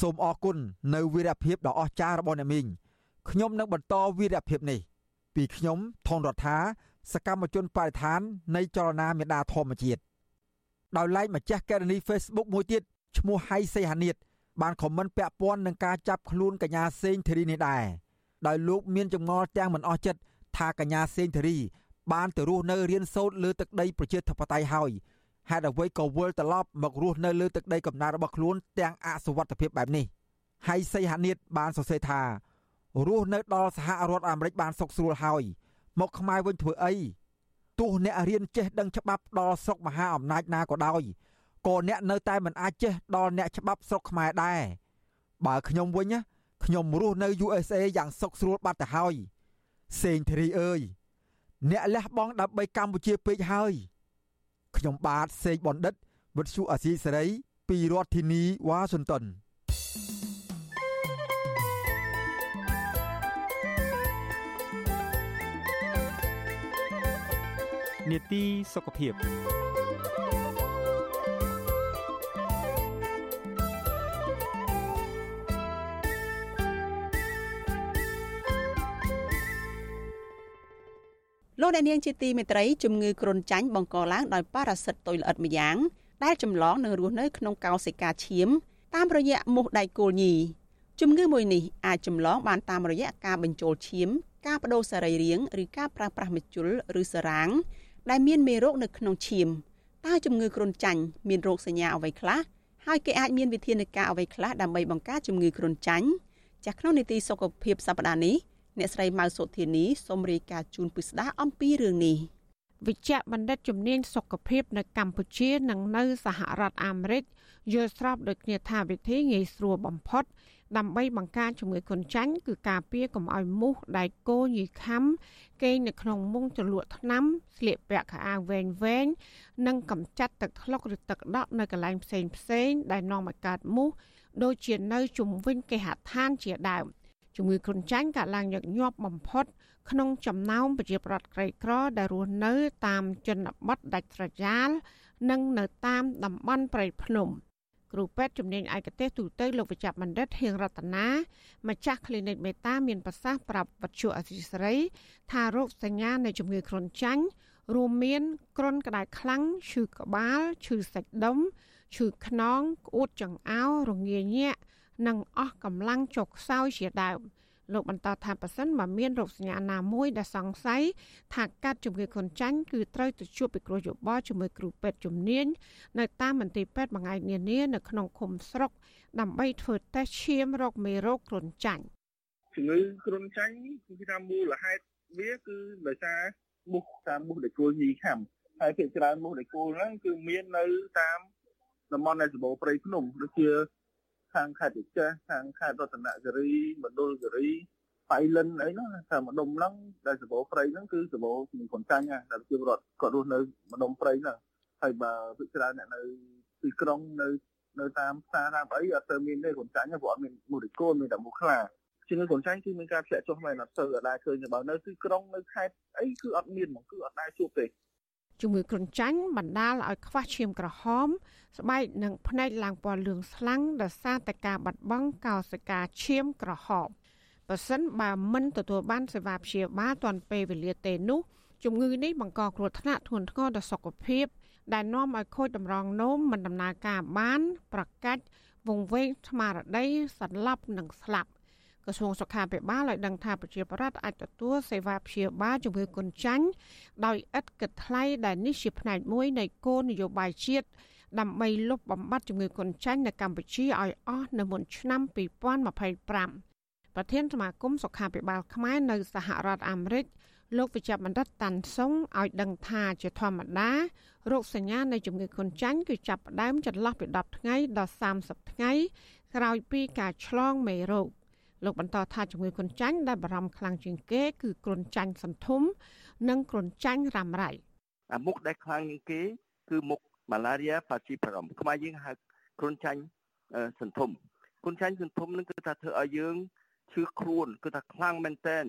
សូមអរគុណនៅវីរភាពដ៏អស្ចារ្យរបស់អ្នកមីងខ្ញុំនឹងបន្តវីរភាពនេះ ពីខ្ញុំថនរដ្ឋាសកម្មជនបរិស្ថាន នៃចលនាមេដាធម្មជាតិដោយឡែកម្ចាស់កេរនី Facebook មួយទៀតឈ្មោះហៃសីហានីតបានខមមិនពាក់ព័ន្ធនឹងការចាប់ខ្លួនកញ្ញាសេងធីរីនេះដែរដោយលោកមានចម្ងល់ទាំងមិនអស់ចិត្តថាកញ្ញាសេងធីរី បានទៅរស់នៅរៀនសូត្រលើទឹកដីប្រជាធិបតេយ្យហើយហេតុអ្វីក៏វិលត្រឡប់មករស់នៅលើទឹកដីកំណើតរបស់ខ្លួនទាំងអសុវត្ថិភាពបែបនេះហើយសីហនីតបានសរសេរថារស់នៅដល់សហរដ្ឋអាមេរិកបានសុខស្រួលហើយមកខ្មែរវិញធ្វើអីទោះអ្នករៀនចេះដឹងច្បាប់ដល់ស្រុកមហាអំណាចណាក៏ដោយក៏អ្នកនៅតែមិនអាចចេះដល់អ្នកច្បាប់ស្រុកខ្មែរដែរបើខ្ញុំវិញណាខ្ញុំរស់នៅ USA យ៉ាងសុខស្រួលបាត់ទៅហើយសេងធីរីអើយ អ្នកលះបង់ដើម្បីកម្ពុជាពេកហើយខ្ញុំបាទសេកបណ្ឌិតវិទ្យុអាស៊ីសេរីពីរដ្ឋធានីវ៉ាស៊ីនតោននេតិសុខភាព លោកអ្នកនាងជាទីមេត្រីជំងឺគ្រុនចាញ់បង្កឡើងដោយប៉ារ៉ាស៊ីតទុយល្អិតម្យ៉ាងដែលចម្លងនឹងរស់នៅក្នុងកោសិកាឈាម តាមរយៈមូសដៃគោលញីជំងឺមួយនេះអាចចម្លងបានតាមរយៈការបញ្ចូលឈាម ការបដូរសរីរាង្គឬការប្រើប្រាស់ម្ជុលឬសារ៉ាងដែលមានមេរោគនៅក្នុងឈាមតើជំងឺគ្រុនចាញ់មានរោគសញ្ញាអ្វីខ្លះហើយគេអាចមានវិធានការអ្វីខ្លះដើម្បីបង្ការជំងឺគ្រុនចាញ់ចាស់ក្នុងនីតិសុខភាពសប្តាហ៍នេះ អ្នកស្រីម៉ៅសុធានីសូមរាយការណ៍ជូនពិស្ដាអំពីរឿងនេះវិជ្ជបណ្ឌិតជំនាញសុខភាពនៅកម្ពុជានិងនៅសហរដ្ឋអាមេរិកយល់ស្របដូចគ្នាថាវិធីងាយស្រួលបំផុតដើម្បីបង្ការជំងឺគុនចាញ់គឺការពារកុំឲ្យមូសដែលគោញីខំគេងនៅក្នុងមុងជ្រលក់ថ្នាំស្លៀកពាក់ខោអាវវែងវែងនិងកម្ចាត់ទឹកថ្លុកឬទឹកដក់នៅកន្លែងផ្សេងផ្សេងដែលនាំឲ្យកើតមូសដូចជានៅជុំវិញគេហដ្ឋានជាដើម។ ជំងឺគ្រុនចាញ់កើតឡើងញឹកញាប់បំផុត ក្នុងចំណោមប្រជាប្រដ្ឋក្រីក្រដែលរស់នៅ តាមជនបទដាច់ស្រយាល និងនៅតាមតំបន់ព្រៃភ្នំគ្រូពេទ្យជំនាញឯកទេសទូទៅលោកវិជ្ជបណ្ឌិតហៀងរតនាម្ចាស់ clinic មេតាមានប្រសាសន៍ប្រាប់វັດឈូអសីសេរី ថារោគសញ្ញានៃជំងឺគ្រុនចាញ់រួមមាន គ្រុនក្តៅខ្លាំងឈឺក្បាលឈឺសាច់ដុំឈឺខ្នងក្អួតចង្អោររងាញាក់ និងអស់កម្លាំងចុកខ្សោយជាដើមលោកបន្តថាប៉ះសិនបើមានរោគសញ្ញាណាមួយដែលសង្ស័យថាកាត់ជំងឺគ្រុនចាញ់គឺត្រូវទៅជួបពិគ្រោះយោបល់ជាមួយគ្រូពេទ្យជំនាញនៅតាមមន្ទីរពេទ្យមួយថ្ងៃនានានៅក្នុងឃុំស្រុក ដើម្បីធ្វើតេស្តឈាមរកមេរោគគ្រុនចាញ់ជំងឺគ្រុនចាញ់គឺថាមូលហេតុវាគឺដោយសារមូសតាមមូសដែលគល់ញីខាំហើយភាគច្រើនមូសដែលគល់ហ្នឹងគឺមាននៅតាមតំបន់នៃសម្បូរព្រៃភ្នំដូចជា ខាងខេត្តវិចេះខាងខេត្តរតនគិរីមណ្ឌលគិរីបៃលិនអីហ្នឹងតែម្ដុំហ្នឹងដែលសបោព្រៃហ្នឹងគឺសបោមានកូនចាញ់ណាដែលជារដ្ឋគាត់រស់នៅម្ដុំព្រៃហ្នឹងហើយបើពិចារណាអ្នកនៅទីក្រុងនៅនៅតាមផ្សារតាមអីអត់ទៅមានទេកូនចាញ់ព្រោះអត់មានមូលិកូនមានតែមូខ្លាជាងកូនចាញ់គឺមានការធ្លាក់ចុះមែនអត់ទៅអត់ដែរឃើញបើនៅទីក្រុងនៅខេត្តអីគឺអត់មានហ្មងគឺអត់ដែរជួបទេ ជំងឺគ្រុនចាញ់បណ្ដាលឲ្យខ្វះឈាមក្រហម ស្បែកនិងភ្នែកឡើងពណ៌លឿងស្លាំងដោយសារតែការបាត់បង់កោសិកាឈាមក្រហមបើសិនបើមិនទទួលបានសេវាព្យាបាលទាន់ពេលវេលាទេនោះជំងឺនេះបង្កគ្រោះថ្នាក់ធ្ងន់ធ្ងរដល់សុខភាព ដែលនាំឲ្យខូចតម្រងនោមមិនដំណើរការបាន ប្រកាច់វង្វេងស្មារតីសន្លប់និងស្លាប់ ក្រសួងសុខាភិបាលឲ្យដឹងថាប្រជាពលរដ្ឋអាចទទួលសេវាព្យាបាលជំងឺគុនចាញ់ដោយឥតគិតថ្លៃដែលនេះជាផ្នែកមួយនៃគោលនយោបាយជាតិដើម្បីលុបបំបាត់ជំងឺគុនចាញ់នៅកម្ពុជាឲ្យអស់នៅមុនឆ្នាំ2025ប្រធានសមាគមសុខាភិបាលខ្មែរនៅសហរដ្ឋអាមេរិកលោកវិជ្ជបណ្ឌិតតាន់សុងឲ្យដឹងថាជាធម្មតារោគសញ្ញានៃជំងឺគុនចាញ់គឺចាប់ផ្ដើមចន្លោះពី10ថ្ងៃដល់30ថ្ងៃក្រោយពីការឆ្លងមេរោគ លោកបន្តថាជំងឺគ្រុនចាញ់ដែលបារម្ភខ្លាំងជាងគេ គឺគ្រុនចាញ់សន្ធុំ និងគ្រុនចាញ់រ៉ាំរ៉ៃអាមុខដែលខ្លាំងជាងគេ គឺមុខ malaria falciparum ខ្មែរយើងហៅគ្រុនចាញ់សន្ធំគ្រុនចាញ់សន្ធំនឹងគឺថាធ្វើឲ្យយើងឈឺខ្លួនគឺថាខ្លាំងមែនតែន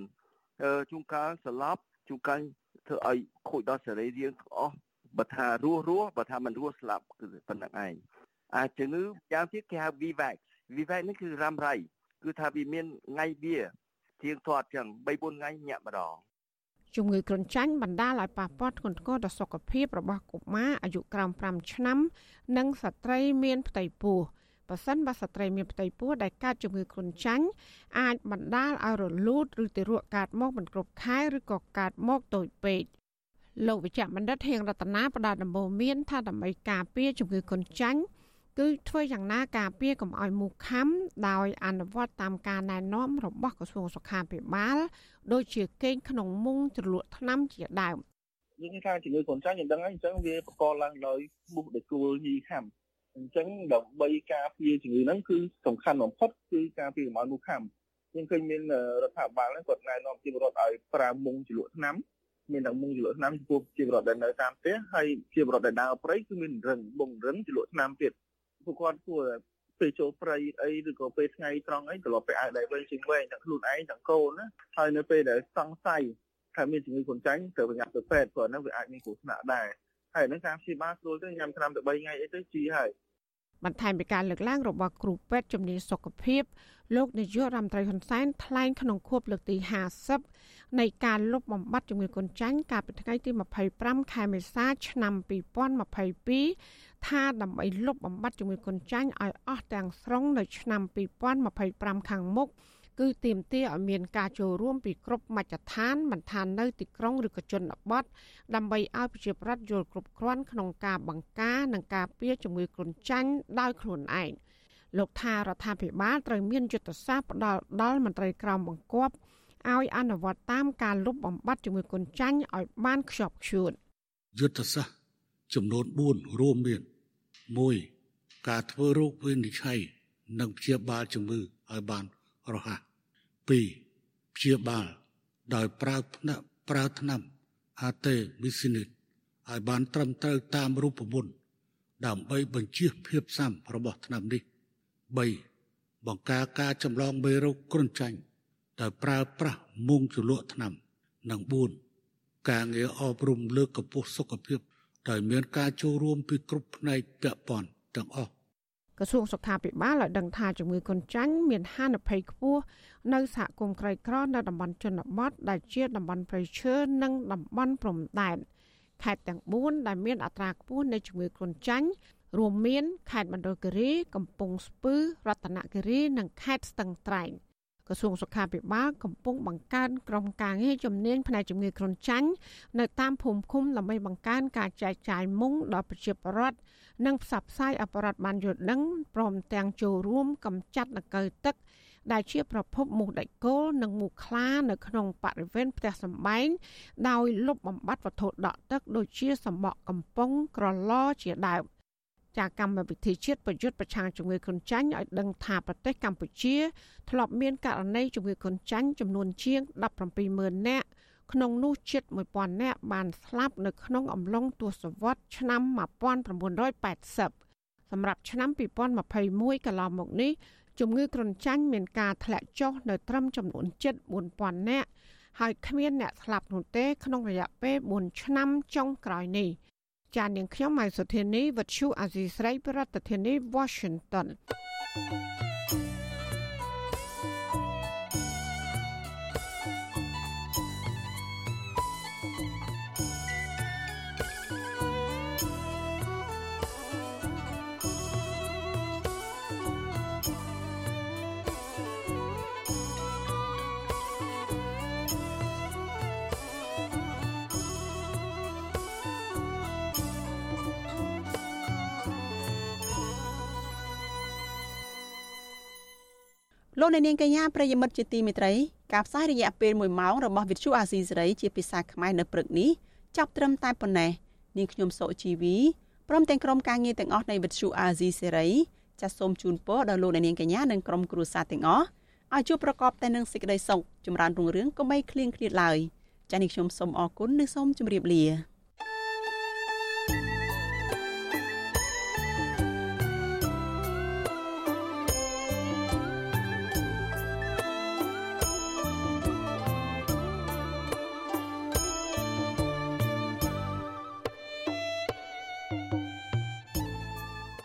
ជួនកាលស្លាប់ជួនកាលធ្វើឲ្យខូចដល់សរីរាង្គទាំងអស់បើថារស់រស់បើថាមិនរស់ស្លាប់គឺប៉ុណ្្នឹងឯងអាចជំងឺយ៉ាងទៀតគេហៅ Vivax Vivax នេះគឺរ៉ាំរ៉ៃ គឺថាវាមានថ្ងៃវាទៀងទាត់ចឹង3 4ថ្ងៃញាក់ម្ដងជំងឺគ្រុនចាញ់បណ្ដាលឲ្យប៉ះពាល់ធ្ងន់ធ្ងរដល់សុខភាពរបស់កុមារអាយុក្រោម5ឆ្នាំ និងស្ត្រីមានផ្ទៃពោះបើសិនបើស្ត្រីមានផ្ទៃពោះដែលកើតជំងឺគ្រុនចាញ់អាចបណ្ដាលឲ្យរលូតឬទារកកើតមកមិនគ្រប់ខែឬក៏កើតមកតូចពេកលោកវិជ្ជបណ្ឌិតហៀងរតនាផ្ដល់ដំបូន្មានថាដើម្បីការពារជំងឺគ្រុនចាញ់ គឺធ្វើយ៉ាងណាការពារកុំឲ្យមូសខាំដោយអនុវត្តតាមការណែនាំរបស់ក្រសួងសុខាភិបាលដូចជាគេងក្នុងមុងជ្រលក់ថ្នាំជាដើមយើងថាជំងឺគ្រុនចាញ់យើងដឹងហើយអញ្ចឹងវាបង្កឡើងដោយមូសដែលគួលញីខាំអញ្ចឹងដើម្បីការពារជំងឺហ្នឹងគឺសំខាន់បំផុតគឺការពារកុំឲ្យមូសខាំយើងឃើញមានរដ្ឋាភិបាលហ្នឹងគាត់ណែនាំជារដ្ឋឲ្យប្រើមុងជ្រលក់ថ្នាំមានទាំងមុងជ្រលក់ថ្នាំចំពោះជារដ្ឋដែលនៅតាមផ្ទះហើយជារដ្ឋដែលដើរព្រៃគឺមានរឹងមុងរឹងជ្រលក់ថ្នាំទៀត ពួកគាត់គួរពេលចូលព្រៃអីឬក៏ពេលថ្ងៃត្រង់អីត្រឡប់ទៅឲ្យដៃវិញជាងវិញទាំងខ្លួនឯងទាំងកូនណាហើយនៅពេលដែលសង្ស័យថាមានជំងឺគ្រុនចាញ់ត្រូវប្រញាប់ទៅពេទ្យព្រោះហ្នឹងវាអាចមានគ្រោះថ្នាក់ដែរហើយហ្នឹងការព្យាបាលស្រួលទៅញ៉ាំថ្នាំទៅ3ថ្ងៃអីទៅជីហើយ បន្ថែមពីការលើកឡើងរបស់គ្រូពេទ្យជំនាញសុខភាពលោកនាយករដ្ឋមន្ត្រីហ៊ុនសែនថ្លែងក្នុងខួបលើកទី50នៃការលុបបំបាត់ជំងឺកូនចាញ់កាលពីថ្ងៃទី25ខែមេសាឆ្នាំ2022ថាដើម្បីលុបបំបាត់ជំងឺកូនចាញ់ឲ្យអស់ទាំងស្រុងនៅឆ្នាំ2025ខាងមុខ គឺទាមទារឲ្យមានការចូលរួមពីគ្រប់មជ្ឈដ្ឋានមិនថានៅទីក្រុងឬក៏ជនបទដើម្បីឲ្យប្រជាប្រដ្ឋយល់គ្រប់គ្រាន់ក្នុងការបង្ការនិងការពារជំងឺគ្រុនចាញ់ដោយខ្លួនឯងលោកថារដ្ឋាភិបាលត្រូវមានយុទ្ធសាស្ត្រផ្ដល់ដល់មន្ត្រីក្រមបង្គាប់ឲ្យអនុវត្តតាមការលុបបំបាត់ជំងឺគ្រុនចាញ់ឲ្យបានខ្ជាប់ខ្ជួនយុទ្ធសាស្ត្រចំនួន4រួមមាន1ការធ្វើរោគវិនិច្ឆ័យនិងព្យាបាលជំងឺឲ្យបានរហ័ស 2ព្យាបាលដោយប្រើថ្នាំប្រើថ្នាំអាតេមីស៊ីនិតឲ្យបានត្រឹមត្រូវតាមរូបមន្តដើម្បីបញ្ជៀសភាពស៊ាំរបស់ថ្នាំនេះ3បង្ការការចម្លងមេរោគគ្រុនចាញ់ដោយប្រើប្រាស់មុងជ្រលក់ថ្នាំនិង4ការងារអប់រំលើកកម្ពស់សុខភាពដោយមានការចូលរួមពីគ្រប់ផ្នែកពាក់ព័ន្ធទាំងអស់ ក្រសួងសុខាភិបាលឲ្យដឹងថាជំងឺកុនចាញ់មានហានិភ័យខ្ពស់នៅសហគមន៍ក្រីក្រនៅតំបន់ជនបទដែលជាតំបន់ព្រៃឈើនិងតំបន់ព្រំដែនខេត្តទាំង4ដែលមានអត្រាខ្ពស់នៃជំងឺគ្រុនចាញ់រួមមានខេត្តមណ្ឌលគិរី កំពង់ស្ពឺរតនគិរី និងខេត្តស្ទឹងត្រែង ក្រសួងសុខាភិបាលកំពុងបង្កើនក្រុមការងារជំនាញផ្នែកជំងឺគ្រុនចាញ់នៅតាមភូមិឃុំដើម្បីបង្កើនការចែកចាយមុងដល់ប្រជាពលរដ្ឋនិងផ្សព្វផ្សាយអបរដ្ឋបានយល់ដឹងព្រមទាំងចូលរួមកម្ចាត់នកៅទឹក ដែលជាប្រភពមូសដាច់គោលនិងមូសខ្លានៅក្នុងបរិវេណផ្ទះសម្បែងដោយលុបបំបាត់វត្ថុដក់ទឹកដូចជាសម្បកកំប៉ុងក្រឡជាដើម ចាកម្មវិធីជាតិប្រយុទ្ធប្រឆាំងជំងឺគ្រុនចាញ់ឲ្យដឹងថាប្រទេសកម្ពុជា ធ្លាប់មានករណីជំងឺគ្រុនចាញ់ចំនួនជាង170,000នាក់ក្នុងនោះជិត1000នាក់បានស្លាប់នៅក្នុងអំឡុងទសវត្សរ៍ឆ្នាំ1980សម្រាប់ឆ្នាំ2021កន្លងមកនេះជំងឺគ្រុនចាញ់មានការធ្លាក់ចុះនៅត្រឹមចំនួនជិត4000នាក់ហើយគ្មានអ្នកស្លាប់នោះទេក្នុងរយៈពេល4ឆ្នាំចុងក្រោយនេះ ចាននាងខ្ញុំម៉ៃសុធានីវັດឈូអាស៊ីស្រីប្រធានាធិបតី Washington thank you លោកអ្នកនាងកញ្ញាប្រិយមិត្តជាទីមេត្រីការផ្សាយរយៈពេល1ម៉ោងរបស់វិទ្យុអាស៊ីសេរីជាភាសាខ្មែរនៅព្រឹកនេះចាប់ត្រឹមតែប៉ុណ្ណេះនាងខ្ញុំសុជីវីព្រមទាំងក្រុមការងារទាំងអស់នៃវិទ្យុអាស៊ីសេរីចាសសូមជូនពរដល់លោកអ្នកនាងកញ្ញានិងក្រុមគ្រួសារទាំងអស់ឲ្យជួបប្រកបតែនឹងសេចក្តីសុខចម្រើនរុងរឿងកុំបីឃ្លៀងឃ្លាតឡើយចាសនេះខ្ញុំសូមអរគុណនិងសូមជម្រាបលា